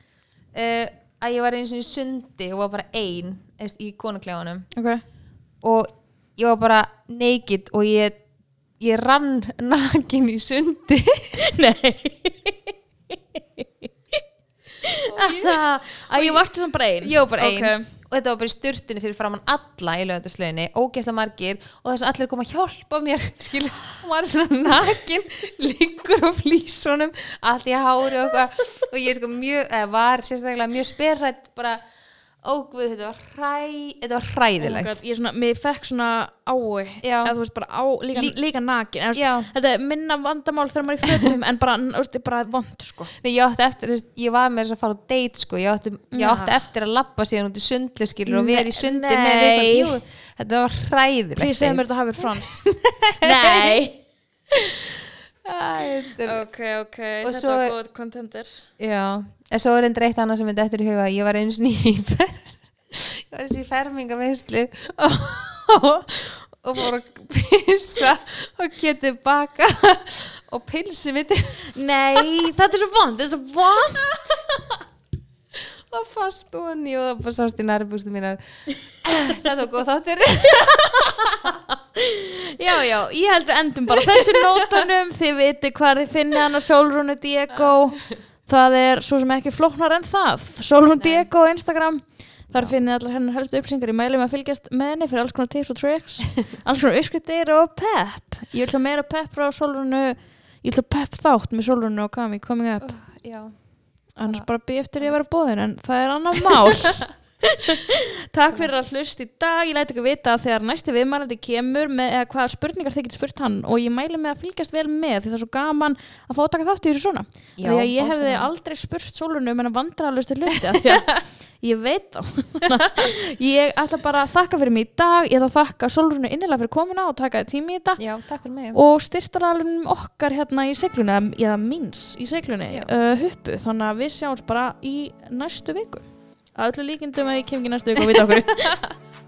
Uh, Að ég var einu sinni í sundi og var bara ein eðst, í konuklefanum. Okay. og ég var bara naked og ég, ég rann <laughs> nakin í sundi. Nei <laughs> að ég varst þessum bara ein. Ég var bara ein. Ok. og þetta var bara í sturtunni fyrir framann alla í lögataslöginni, ógeðslega margir. Og þess að allir koma að hjálpa mér <laughs> skil, og maður er svona nakin liggur á flísunum allt í hári og og ég sko mjög, var sérstaklega mjög sperrætt bara ógvöð, þetta var hræ þetta var Oh hræðilegt God, ég svona, mér fekk svona ái eða veist á, líka, Lí- líka nakin eða, veist, þetta er minna vandamál þegar maður er í fötum en bara, veist, bara vond sko. Nei, ég átti eftir, ég var með þess að fara á date sko, ég átti, ég átti eftir að labba síðan út í sundlu skilur og vera í sundi nei. með viðkvæm, jú, þetta var hræðilegt. Please segja mér þetta hafið frans. <laughs> Nei. Æ, Ok, ok, Og þetta var góð contender Já, en svo er endur eitt annað sem myndi eftir í huga. Ég var sinni í fer, <laughs> ég var eins og í fermingaveislu <laughs> og, og fór að pissa og geti baka og pilsi mitt. Nei, þetta er svo vond, þetta er svo vond. <laughs> Var fast onni og það bara sást í nærbústu mínar. Þetta var góð þáttur. Já, já, ég held við endum bara þessu nótunum. Þið viti hvað þið finni hana Solrúnu Diego Það er svo sem ekki flóknar en það. Solrún Diego á Instagram. Þar finnið allar hennar helstu upplýsingar Ég mæli mig að fylgjast með henni fyrir alls konar tips og tricks <laughs> Alls konar uppskriftir og pepp. Ég vil svo meira pepp frá Solrúnu Ég vil svo pepp þátt með Solrúnu og Kami coming up. Já, annars bara býð eftir ég að vera bóðin en það er annar mál <laughs> Takk fyrir að hlust í dag. Ég læti ykkur vita að þegar næsti viðmælandi kemur með hvaða spurningar þið getur spurt hann og ég mæli með að fylgjast vel með því það er svo gaman að fá að taka þátt í þessu svona. Já, því að ég hefði óslega. aldrei spurt Sólunu um en að vandrarlustu hluti af því að <laughs> ég veit þá. <laughs> Ég ætla bara að þakka fyrir mig í dag. Ég ætla að þakka Sólunu innilega fyrir komuna og taka tími í þetta. Já, og styrtaralunum okkar hérna í seglunni eða- míns í seglunni Já. uh, huppu, þannig að við sjáumst bara í næstu viku að öllu líkindum að ég kem ekki næstu viku og vita okkur <laughs>